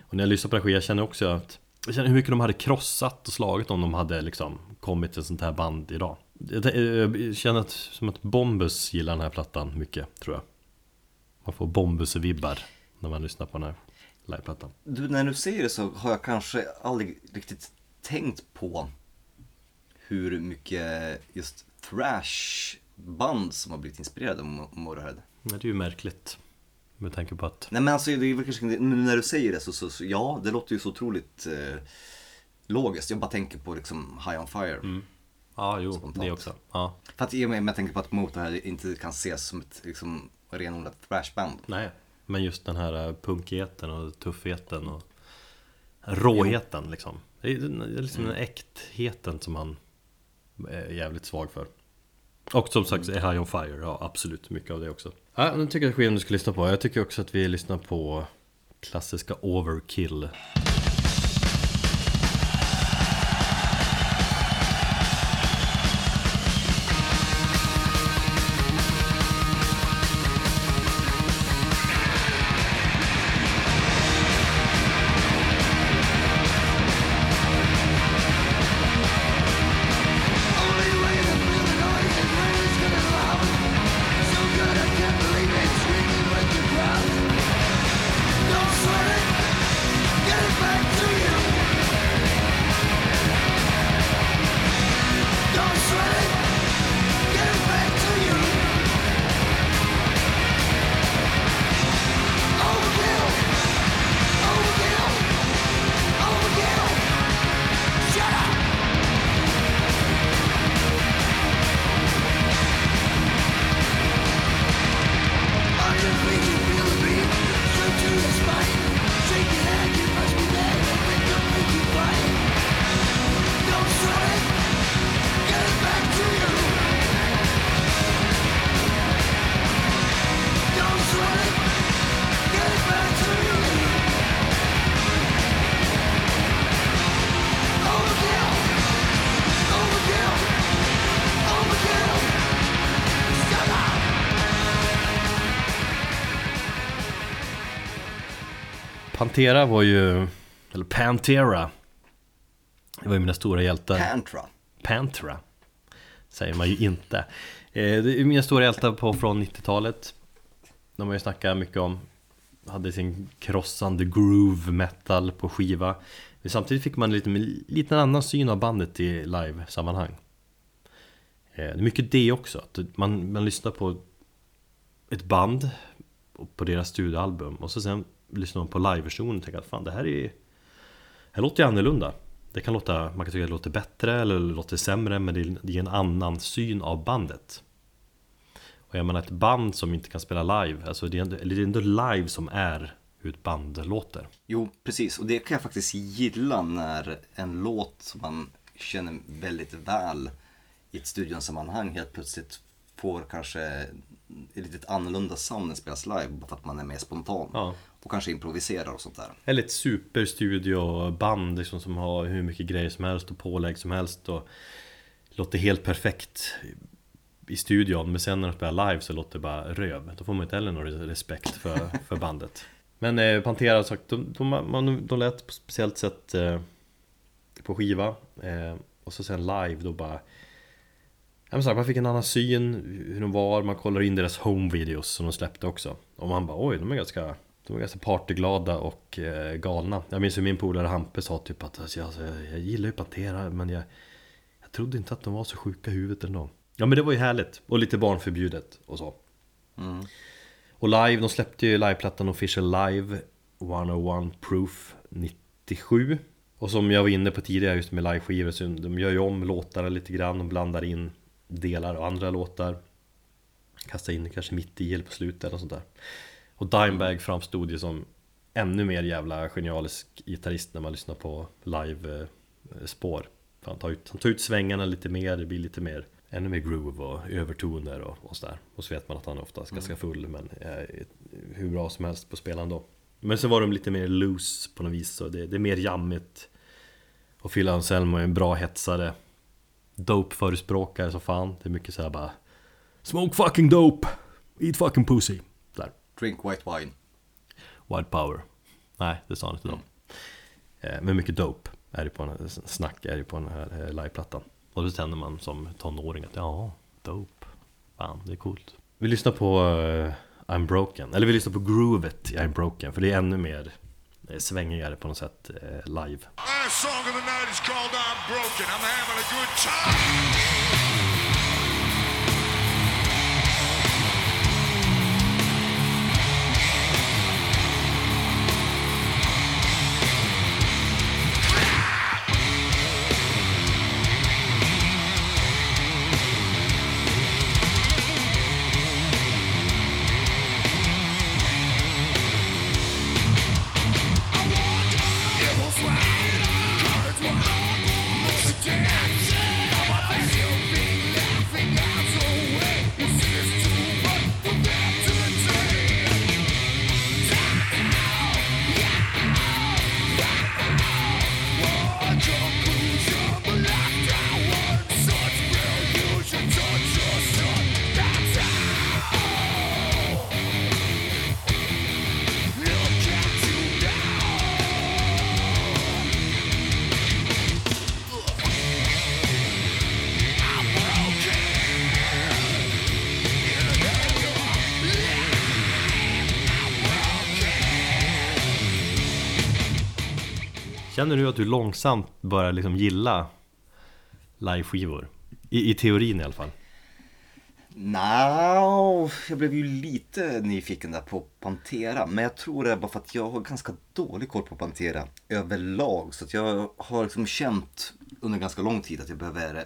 Och när jag lyssnar på den här skivan känner jag också att jag känner hur mycket de hade krossat och slagit om de hade liksom kommit till sånt här band idag. Jag, eh, jag känner att, som att Bombus gillar den här plattan mycket, tror jag. Man får Bombus-vibbar när man lyssnar på den här liveplattan. Du, när du säger det så har jag kanske aldrig riktigt tänkt på hur mycket just thrash-band som har blivit inspirerade av Mo- Motorhead. Men det är ju märkligt Med tanke på att Nej men alltså, det är väl kanske, nu när du säger det så, så, så ja, det låter ju så otroligt eh, logiskt. Jag bara tänker på liksom High On Fire. Ja, jo, Spontant. det också ja. För att i och med jag tänker på att Motorhead inte kan ses som ett liksom, renodlat thrashband. Nej, men just den här eh, punkigheten och tuffheten och råheten liksom. Det är liksom den äktheten som han är jävligt svag för. Och som sagt, är High On Fire, ja absolut, mycket av det också. Ja, nu tycker jag att du ska lyssna på. Jag tycker också att vi lyssnar på klassiska Overkill. Pantera var ju, eller Pantera. Det var ju mina stora hjältar. Pantra. Pantera Säger man ju inte. Eh, Det är mina stora hjältar på från 90-talet De har ju snackat mycket om. Hade sin krossande groove metal på skiva. Men Samtidigt fick man lite, lite annan syn av bandet i live-sammanhang. Eh, Det är mycket det också, att man, man lyssnar på ett band på deras studioalbum. Och så sen lyssnar man på liveversionen och tänker att fan det här är här låter ju annorlunda Det kan låta, man kan tycka att det låter bättre eller låter sämre men det ger en annan syn av bandet Och jag menar ett band som inte kan spela live, alltså det är ändå, det är ändå live som är hur ett band låter Jo, precis. Och det kan jag faktiskt gilla när en låt som man känner väldigt väl i ett studionsammanhang helt plötsligt får kanske ett lite annorlunda sound när spelas live bara för att man är mer spontan. Ja. Och kanske improviserar och sånt där. Eller ett superstudioband liksom, som har hur mycket grejer som helst och pålägg som helst och Låter helt perfekt i studion. Men sen när de spelar live så låter det bara röv. Då får man inte heller någon respekt för, för bandet. Men eh, Pantera har sagt, de, de, man, de lät på ett speciellt sätt eh, på skiva eh, Och så sen live då bara man fick en annan syn, hur de var, man kollar in deras home videos som de släppte också. Och man bara oj, de är ganska de är ganska partyglada och eh, galna. Jag minns hur min polare Hampe sa typ att alltså, jag, jag gillar ju Pantera men jag, jag trodde inte att de var så sjuka i huvudet ändå. Ja men det var ju härligt. Och lite barnförbjudet och så. Mm. Och live, de släppte ju liveplattan Official Live 101 Proof 97 Och som jag var inne på tidigare just med liveskivor så de gör ju om låtarna lite grann De blandar in delar av andra låtar. Kastar in kanske mitt i eller på slutet eller sånt där Och Dimebag framstod ju som ännu mer jävla genialisk gitarrist när man lyssnar på live-spår För han tar, ut, han tar ut svängarna lite mer, det blir lite mer Ännu mer groove och övertoner och, och sådär. Och så vet man att han är oftast ganska full men eh, hur bra som helst på spelaren då Men så var de lite mer loose på något vis så det, det är mer jammigt. Och Phil Anselmo är en bra hetsare. Dope-förespråkare som fan. Det är mycket såhär bara Smoke fucking dope. Eat fucking pussy Drink white wine. White power. Nej, det sa han inte då. Eh, Men mycket dope är det på här, snack är det på den här eh, liveplattan. Och då känner man som tonåring att ja, dope. Fan, det är coolt. Vi lyssnar på eh, I'm broken. Eller vi lyssnar på groovet i I'm broken För det är ännu mer svängigare på något sätt live Känner du att du långsamt börjar liksom gilla liveskivor? I, I teorin i alla fall Nja, jag blev ju lite nyfiken där på Pantera. Men jag tror det är bara för att jag har ganska dålig koll på Pantera överlag. Så att jag har liksom känt under ganska lång tid att jag behöver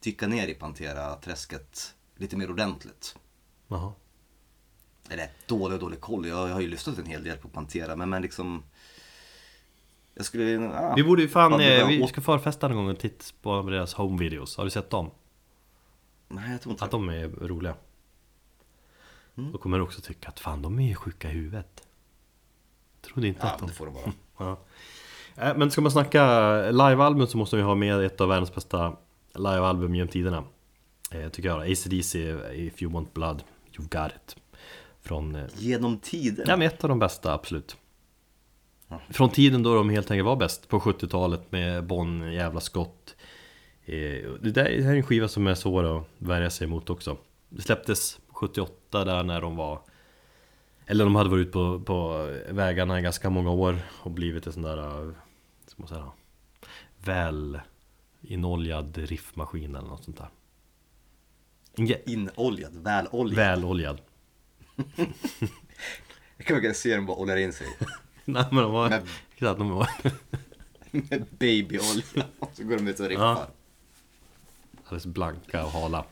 dyka ner i Pantera-träsket lite mer ordentligt. Jaha Eller dålig och dålig koll. Jag, jag har ju lyssnat en hel del på Pantera. Men, men liksom... Jag skulle... Ja, Vi borde ju fan, Ja, det eh, vi ska förfesta någon gång och titta på deras home videos. Har du sett dem? Nej, jag tror inte Att de är roliga. Då kommer du också tycka att fan de är ju sjuka i huvudet. Trodde inte Ja, att de... det får de vara. Ja. Äh, Men ska man snacka livealbum så måste vi ha med ett av världens bästa livealbum genom tiderna. Eh, Tycker jag ACDC, If You Want Blood, You've Got It. Från, eh, Genom tiden. ja men ett av de bästa absolut Från tiden då de helt enkelt var bäst på 70-talet med Bon jävla skott Eh, Det där det här är en skiva som är svår att värja sig emot också Det släpptes 78 där när de var Eller de hade varit ute på, på vägarna i ganska många år och blivit en sån där eh, Ska man säga Väl inoljad riffmaskin eller något sånt där Inoljad, väloljad. Väloljad Jag kan verkligen se dem bara oljar in sig. Nej men de var... Men- Exakt, de Med babyolja. Och så går de ut och riffar. Ja. alldeles blanka och hala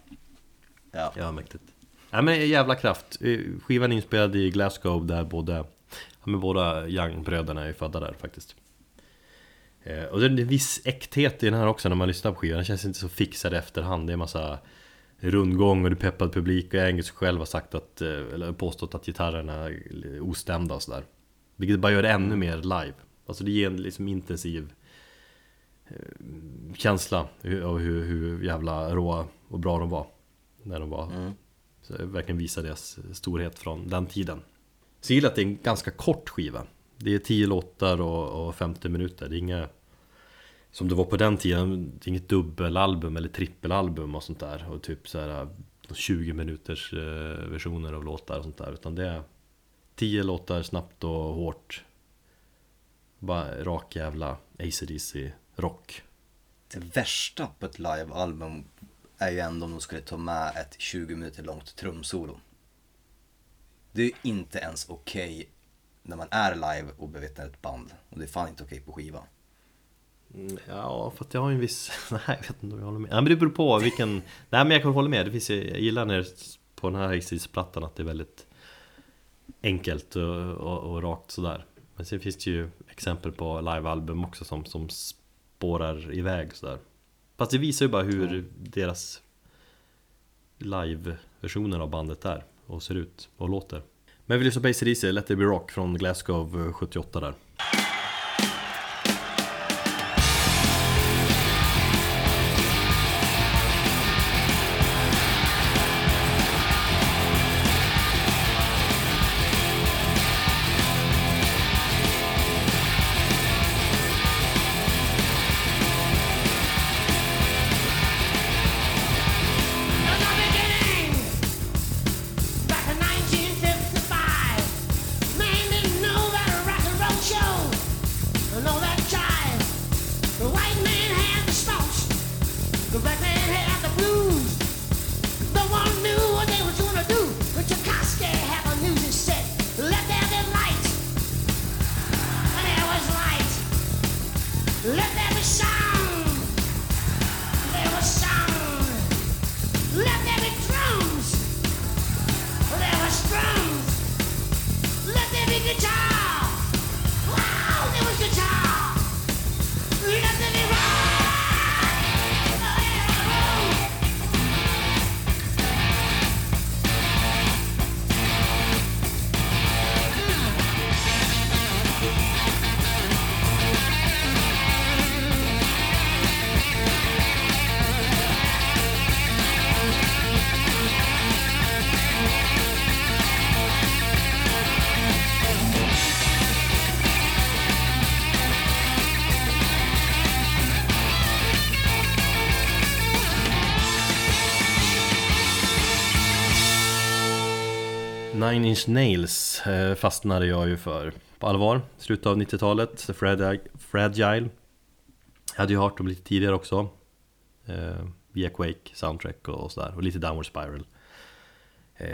Ja. Ja, mäktigt. Nej men jävla kraft. Eh, Skivan är inspelad i Glasgow där både, ja, men båda Young-bröderna är födda där faktiskt. Eh, Och det är en viss äkthet i den här också när man lyssnar på skivan. Den känns inte så fixad i efterhand. Det är en massa rundgång och det är peppad publik och Angus själv har sagt att, eh, eller påstått att gitarrerna är ostämda och sådär. Vilket bara gör det ännu mer live. Alltså det ger en liksom intensiv eh, känsla av hur, hur jävla råa och bra de var. När de var så det verkligen visar deras storhet från den tiden. Så jag gillar att det är en ganska kort skiva. Det är 10 låtar och, och 50 minuter. Det är inga Som det var på den tiden Det är inget dubbelalbum eller trippelalbum och sånt där. Och typ så här 20 minuters eh, versioner av låtar och sånt där. Utan det är 10 låtar snabbt och hårt Bara rak jävla AC/DC rock Det värsta på ett livealbum är ju ändå om de skulle ta med ett 20 minuter långt trumsolo. Det är inte ens okej när man är live och bevittnar ett band. Och det är fan inte okej på skiva. Mm, Ja, för att jag har ju en viss... Nej, jag vet inte om jag håller med. Nej, men det beror på vilken... Nej, men jag kan hålla med. Det finns, jag gillar när på den här Exis-plattan att det är väldigt enkelt och, och, och rakt sådär. Men sen finns det ju exempel på livealbum också som, som spårar iväg sådär. Fast det visar ju bara hur deras live-versioner av bandet är och ser ut och låter. Men vi lyssnar på AC/DC, Let It Be Rock från Glasgow eh, 78 där. Nine Inch Nails eh, fastnade jag ju för på allvar Slutet av 90-talet, The Fragile, Jag hade ju hört dem lite tidigare också eh, Via Quake, Soundtrack och sådär och lite Downward Spiral. Eh,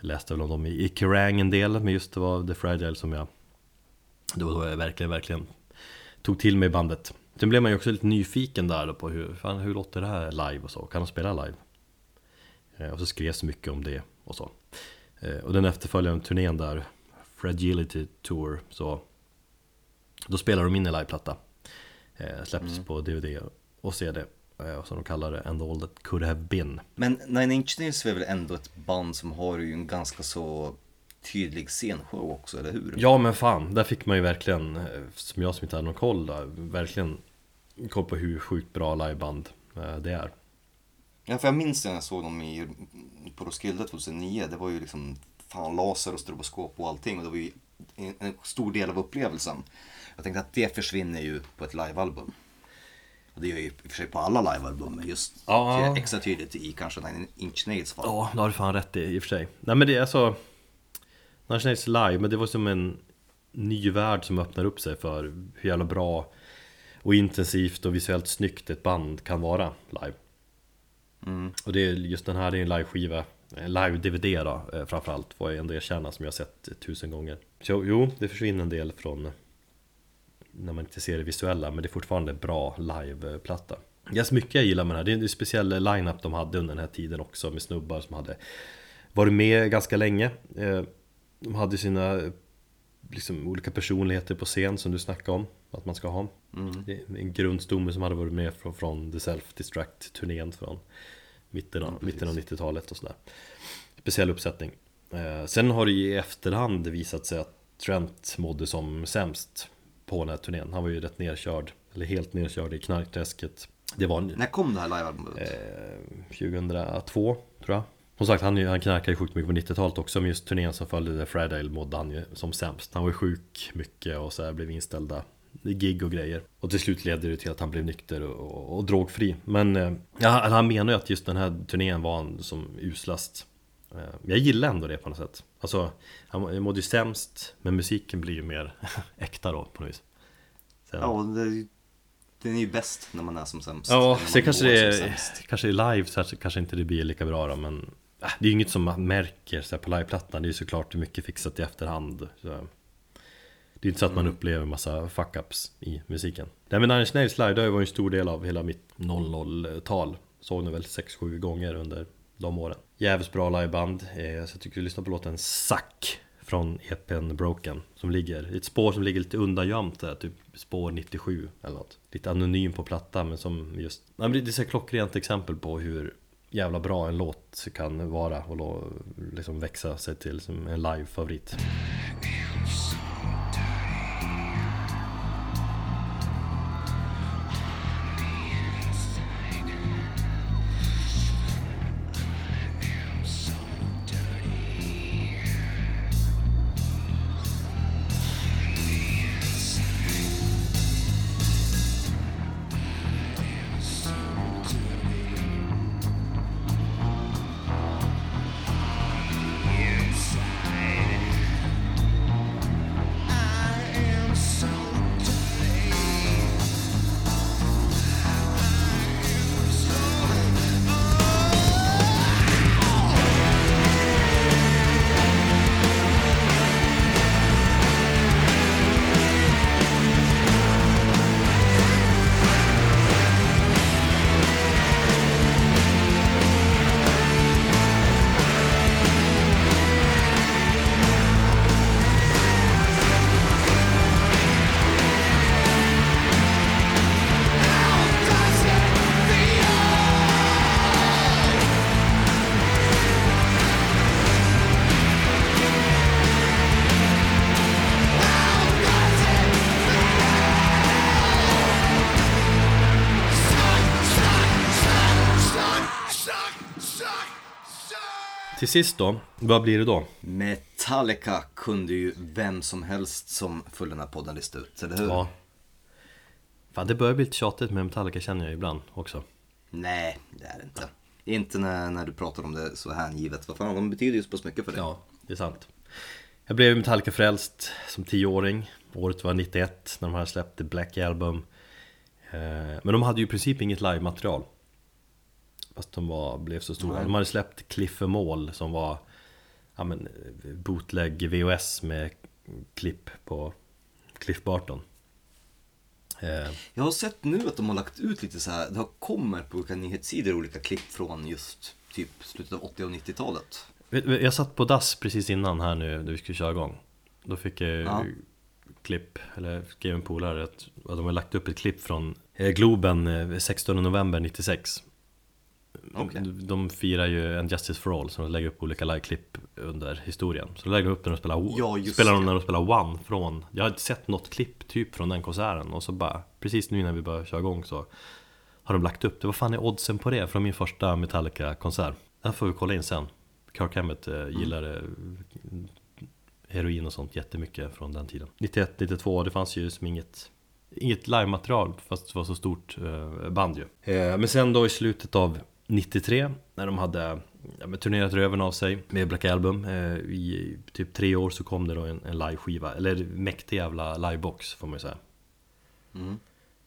Läste väl om dem i, i Kerrang en del men just det var The Fragile som jag Det var då jag verkligen, verkligen tog till mig bandet. Sen blev man ju också lite nyfiken där då på hur, fan, hur låter det här live och så, kan de spela live? Eh, Och så skrevs mycket om det och så. Och den efterföljande turnén där Fragility Tour så Då spelar de in en liveplatta. Eh, Släpps på DVD och CD eh, och Som de kallar det And All That Could Have Been. Men Nine Inch Nails är väl ändå ett band som har ju en ganska så tydlig scenshow också, eller hur? Ja men fan, där fick man ju verkligen eh, Som jag som inte hade någon koll där, Verkligen koll på hur sjukt bra liveband eh, det är Ja, för jag minns när jag såg dem i, på Roskilde 2009. Det var ju liksom fan laser och stroboskop och allting. Och det var ju en, stor del av upplevelsen. Jag tänkte att det försvinner ju på ett livealbum. Och det gör ju i och för sig på alla livealbum, men just Ja. extra tydligt i kanske Nine Inch Nails fall. Ja, det har du fan rätt i i och för sig Nej men det är alltså Nine Nails live, men det var som en ny värld som öppnar upp sig för hur jävla bra och intensivt och visuellt snyggt ett band kan vara live Mm. Och det är just den här, det är en live-skiva en Live-DVD då, eh, framförallt får jag ändå erkänna som jag har sett tusen gånger. Så jo, det försvinner en del från eh, när man inte ser det visuella men det är fortfarande en bra live-platta. Det är mycket jag gillar med den här, det är en speciell line-up de hade under den här tiden också med snubbar som hade varit med ganska länge. Eh, de hade sina liksom, olika personligheter på scen som du snackade om att man ska ha. Är En grundstomme som hade varit med från, från The Self-Destruct-turnén från mitten av, mitten av 90-talet och sådär. Speciell uppsättning. Eh, Sen har det ju i efterhand visat sig att Trent mådde som sämst på den här turnén. Han var ju rätt nerkörd, eller helt nerkörd i knarkträsket. Det var en, När kom det här livealbumet? eh, 2002 tror jag. Som sagt han, han knarkade ju sjukt mycket på 90-talet också Men just turnén som följde The Friday mådde han ju som sämst. Han var ju sjuk mycket och så här blev inställda gig och grejer. Och till slut ledde det till att han blev nykter och, och, och drogfri. Men eh, han menar ju att just den här turnén var han som uslast. Eh, Jag gillar ändå det på något sätt. Alltså, han mådde ju sämst Men musiken blir ju mer äkta då på något vis. Sen- Ja, det, är ju- den är ju bäst när man är som sämst. Ja, sen kanske det är, kanske är live så kanske inte det blir lika bra då men äh, Det är ju inget som man märker så här, på liveplattan. Det är ju såklart mycket fixat i efterhand så, det är inte så att man upplever massa fuck-ups i musiken. Nej men Nine Nails live, det var ju en stor del av hela mitt 00-tal Såg den väl 6-7 gånger under de åren. Jävligt bra liveband, eh, så jag tycker vi lyssnar på låten Suck från EPn Broken Som ligger, ett spår som ligger lite undangömt där, typ spår 97 eller något. Lite anonym på plattan men som just Nej, men Det är ett klockrent exempel på hur jävla bra en låt kan vara och liksom växa sig till som en live-favorit. Till sist då, vad blir det då? Metallica kunde ju vem som helst som följde den här podden lista ut, eller hur? Ja Fan det börjar bli lite tjatigt med Metallica känner jag ibland också Nej, det är det inte. Inte när, när du pratar om det så hängivet. Vad fan, de betyder ju så pass mycket för dig. Ja, det är sant Jag blev Metallica-frälst som tioåring Året var 91 när de hade släppt The Black Album Eh, Men de hade ju i princip inget live-material Fast de var, blev så stora Nej. De hade släppt Cliff and Mall som var ja, men, eh, bootleg VHS med klipp på Cliff Barton Eh, Jag har sett nu att de har lagt ut lite så här, det har kommer på olika nyhetssidor olika klipp från just typ slutet av 80 och 90-talet. Vet- vet, Jag satt på dass precis innan här nu när vi skulle köra igång Då fick jag Ja. klipp, eller skrev en polare att, att de har lagt upp ett klipp från eh, Globen eh, 16 november 96 Okej. de, firar ju en Justice for All så de lägger upp olika liveklipp under historien. Så de lägger upp när de spelar, Ja, just spelar de när de spelar One från Jag har sett något klipp typ från den konserten och så bara Precis nu när vi börjar köra igång så Har de lagt upp det, vad fan är oddsen på det? Från min första Metallica-konsert. Den får vi kolla in sen. Kirk Hammett eh, gillar det heroin och sånt jättemycket från den tiden. 91, 92, det fanns ju som inget Inget live-material fast det var så stort eh, band ju. Eh, Men sen då i slutet av 93 när de hade ja, men turnerat röven av sig med Black Album eh, I typ tre år så kom det då en, en live-skiva Eller mäktig jävla livebox får man ju säga Mm.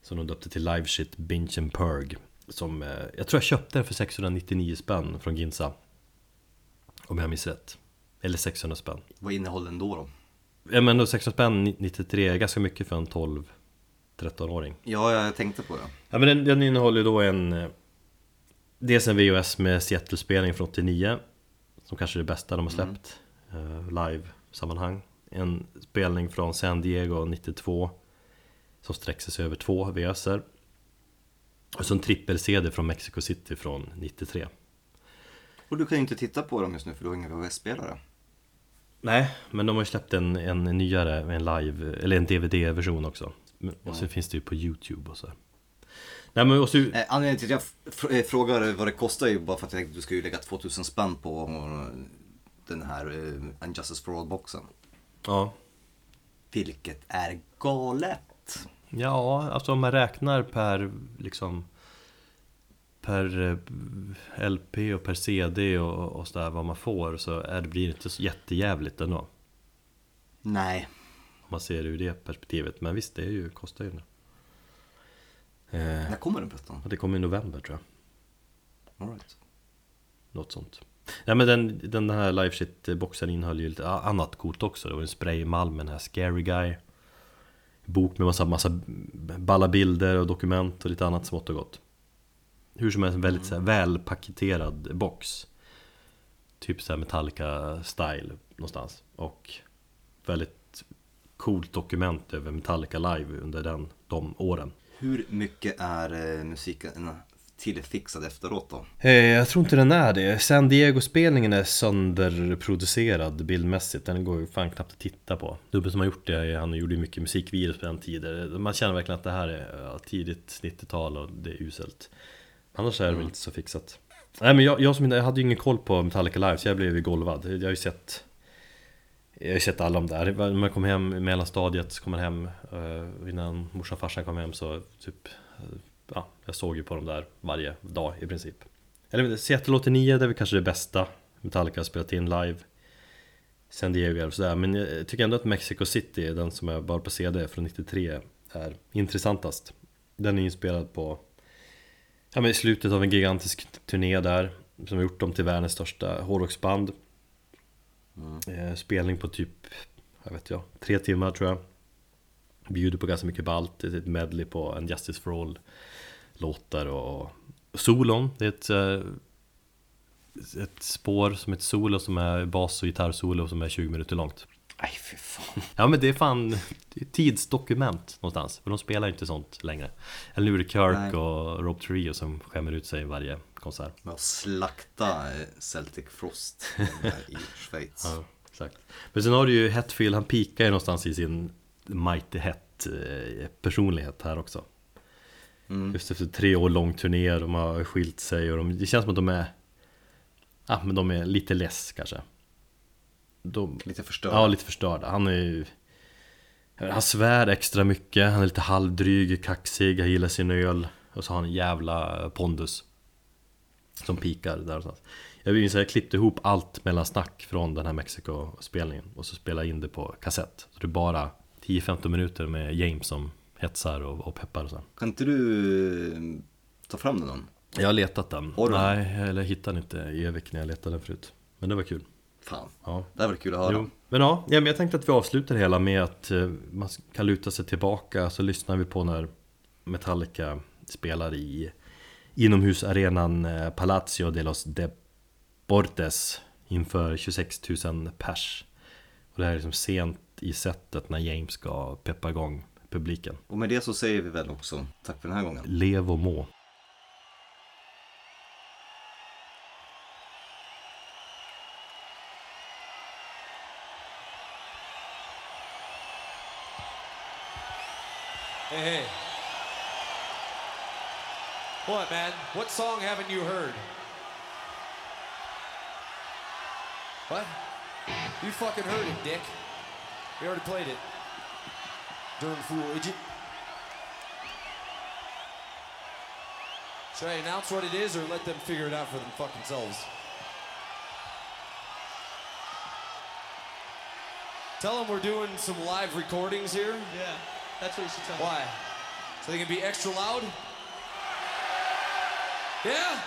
Som de döpte till Live Shit Binge and Purg Som, eh, jag tror jag köpte den för 699 spänn från Ginza Om jag minns rätt Eller 600 spänn Vad innehåller den då? då? Ja men då 600 spänn 93 är ganska mycket för en 12 13-åring Ja, jag tänkte på det. Ja men den, den innehåller då en eh, Dels en VHS med Seattle-spelning från 89 Som kanske är det bästa de har släppt eh, Live-sammanhang. En spelning från San Diego 92 Som sträcker sig över två VHSer Och så en trippel-CD från Mexico City från 93 Och du kan ju inte titta på dem just nu för du har ingen VHS-spelare. Nej, men de har ju släppt en, en nyare, en live, eller en DVD-version också. Och så finns det ju på YouTube och så Nej men och så, Eh, anledningen till att jag eh, frågar vad det kostar är ju bara för att jag tänkte att du ska ju lägga 2000 spänn på eh, den här eh, Unjustice for All-boxen. ja Vilket är galet. Ja, alltså om man räknar per liksom Per eh, LP och per CD och, och sådär vad man får så är det, blir det inte så jättejävligt ändå Nej. Om man ser det ur det perspektivet Men visst, det är ju, kostar ju det När kommer den och Det kommer i november tror jag. All right. Något sånt. Nej men den, den här live shit boxen innehöll ju lite annat coolt också. Det var en spraymalm med den här Scary Guy. Bok med massa, massa balla bilder och dokument och lite annat smått och gott. Hur som helst en väldigt så här, välpaketerad box. Typ såhär Metallica-style någonstans. Och väldigt coolt dokument över Metallica live under den, de åren Hur mycket är eh, musiken tillfixad efteråt då? Eh, Jag tror inte den är det. San Diego-spelningen är sönderproducerad bildmässigt. Den går ju fan knappt att titta på. Dubben som har gjort det, han gjorde ju mycket musikvideos på den tiden. Man känner verkligen att det här är tidigt 90-tal och det är uselt. Annars är det väl inte så fixat. Nej men jag, jag, som, jag hade ju ingen koll på Metallica Live så jag blev ju golvad. Jag har ju sett jag har ju sett alla de där. När man kom hem i mellanstadiet så kom hem eh, Innan morsan och farsan kom hem så typ eh, Ja, jag såg ju på dem där varje dag i princip. Eller Seattle 89 det är väl kanske det bästa. Metallica har spelat in live. San Diego och sådär. Men jag tycker ändå att Mexico City, den som jag bara på CD från 93 Är intressantast. Den är inspelad på Ja men i slutet av en gigantisk turné där Som har gjort dem till världens största hårdrocksband eh, Spelning på typ, jag vet jag, tre timmar tror jag Bjuder på ganska mycket är ett medley på en Justice for All låtar och solon, det är ett, eh, ett spår som ett solo som är bas och gitarrsolo som är 20 minuter långt Nej fy fan. Ja men det är fan det är tidsdokument någonstans, för de spelar inte sånt längre Eller nu är det Kirk Nej. och Rob Trio som skämmer ut sig varje konsert Med att slakta eh, Celtic Frost i Schweiz. Ja, exakt. Men sen har du ju Hetfield, han pikar ju någonstans i sin Mighty Het eh, personlighet här också Mm. Just efter tre år lång turné, de har skilt sig och de, det känns som att de är Ja men de är lite less kanske de, Lite förstörd. Ja, lite förstörda. Han är ju Han svär extra mycket, han är lite halvdryg, kaxig, han gillar sin öl Och så har han en jävla pondus Som pikar där någonstans Jag minns att jag klippte ihop allt mellan snack från den här Mexiko-spelningen Och så spelade jag in det på kassett Så det är bara 10-15 minuter med James som hetsar och, och peppar och så Kan inte du eh, ta fram den någon? Jag har letat den den? Nej, eller jag hittade den inte i Evik när jag letade den förut Men det var kul Fan, Ja det här var kul att höra. Jo. Men ja, ja, men jag tänkte att vi avslutar det hela med att eh, man kan luta sig tillbaka så lyssnar vi på när Metallica spelar i inomhusarenan eh, Palacio de los Deportes inför 26 000 pers. Och det här är liksom sent i sättet när James ska peppa igång publiken. Och med det så säger vi väl också tack för den här gången. Lev och må. Hey, hey. What, man? What song haven't you heard? What? You fucking heard it, dick. We already played it. Darn fool idiot. Should I announce what it is or let them figure it out for them fucking selves? Tell them we're doing some live recordings here. Yeah, that's what you should tell them. Why? So they can be extra loud? Yeah?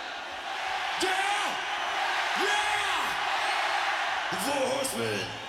Yeah! Yeah! The Four Horsemen!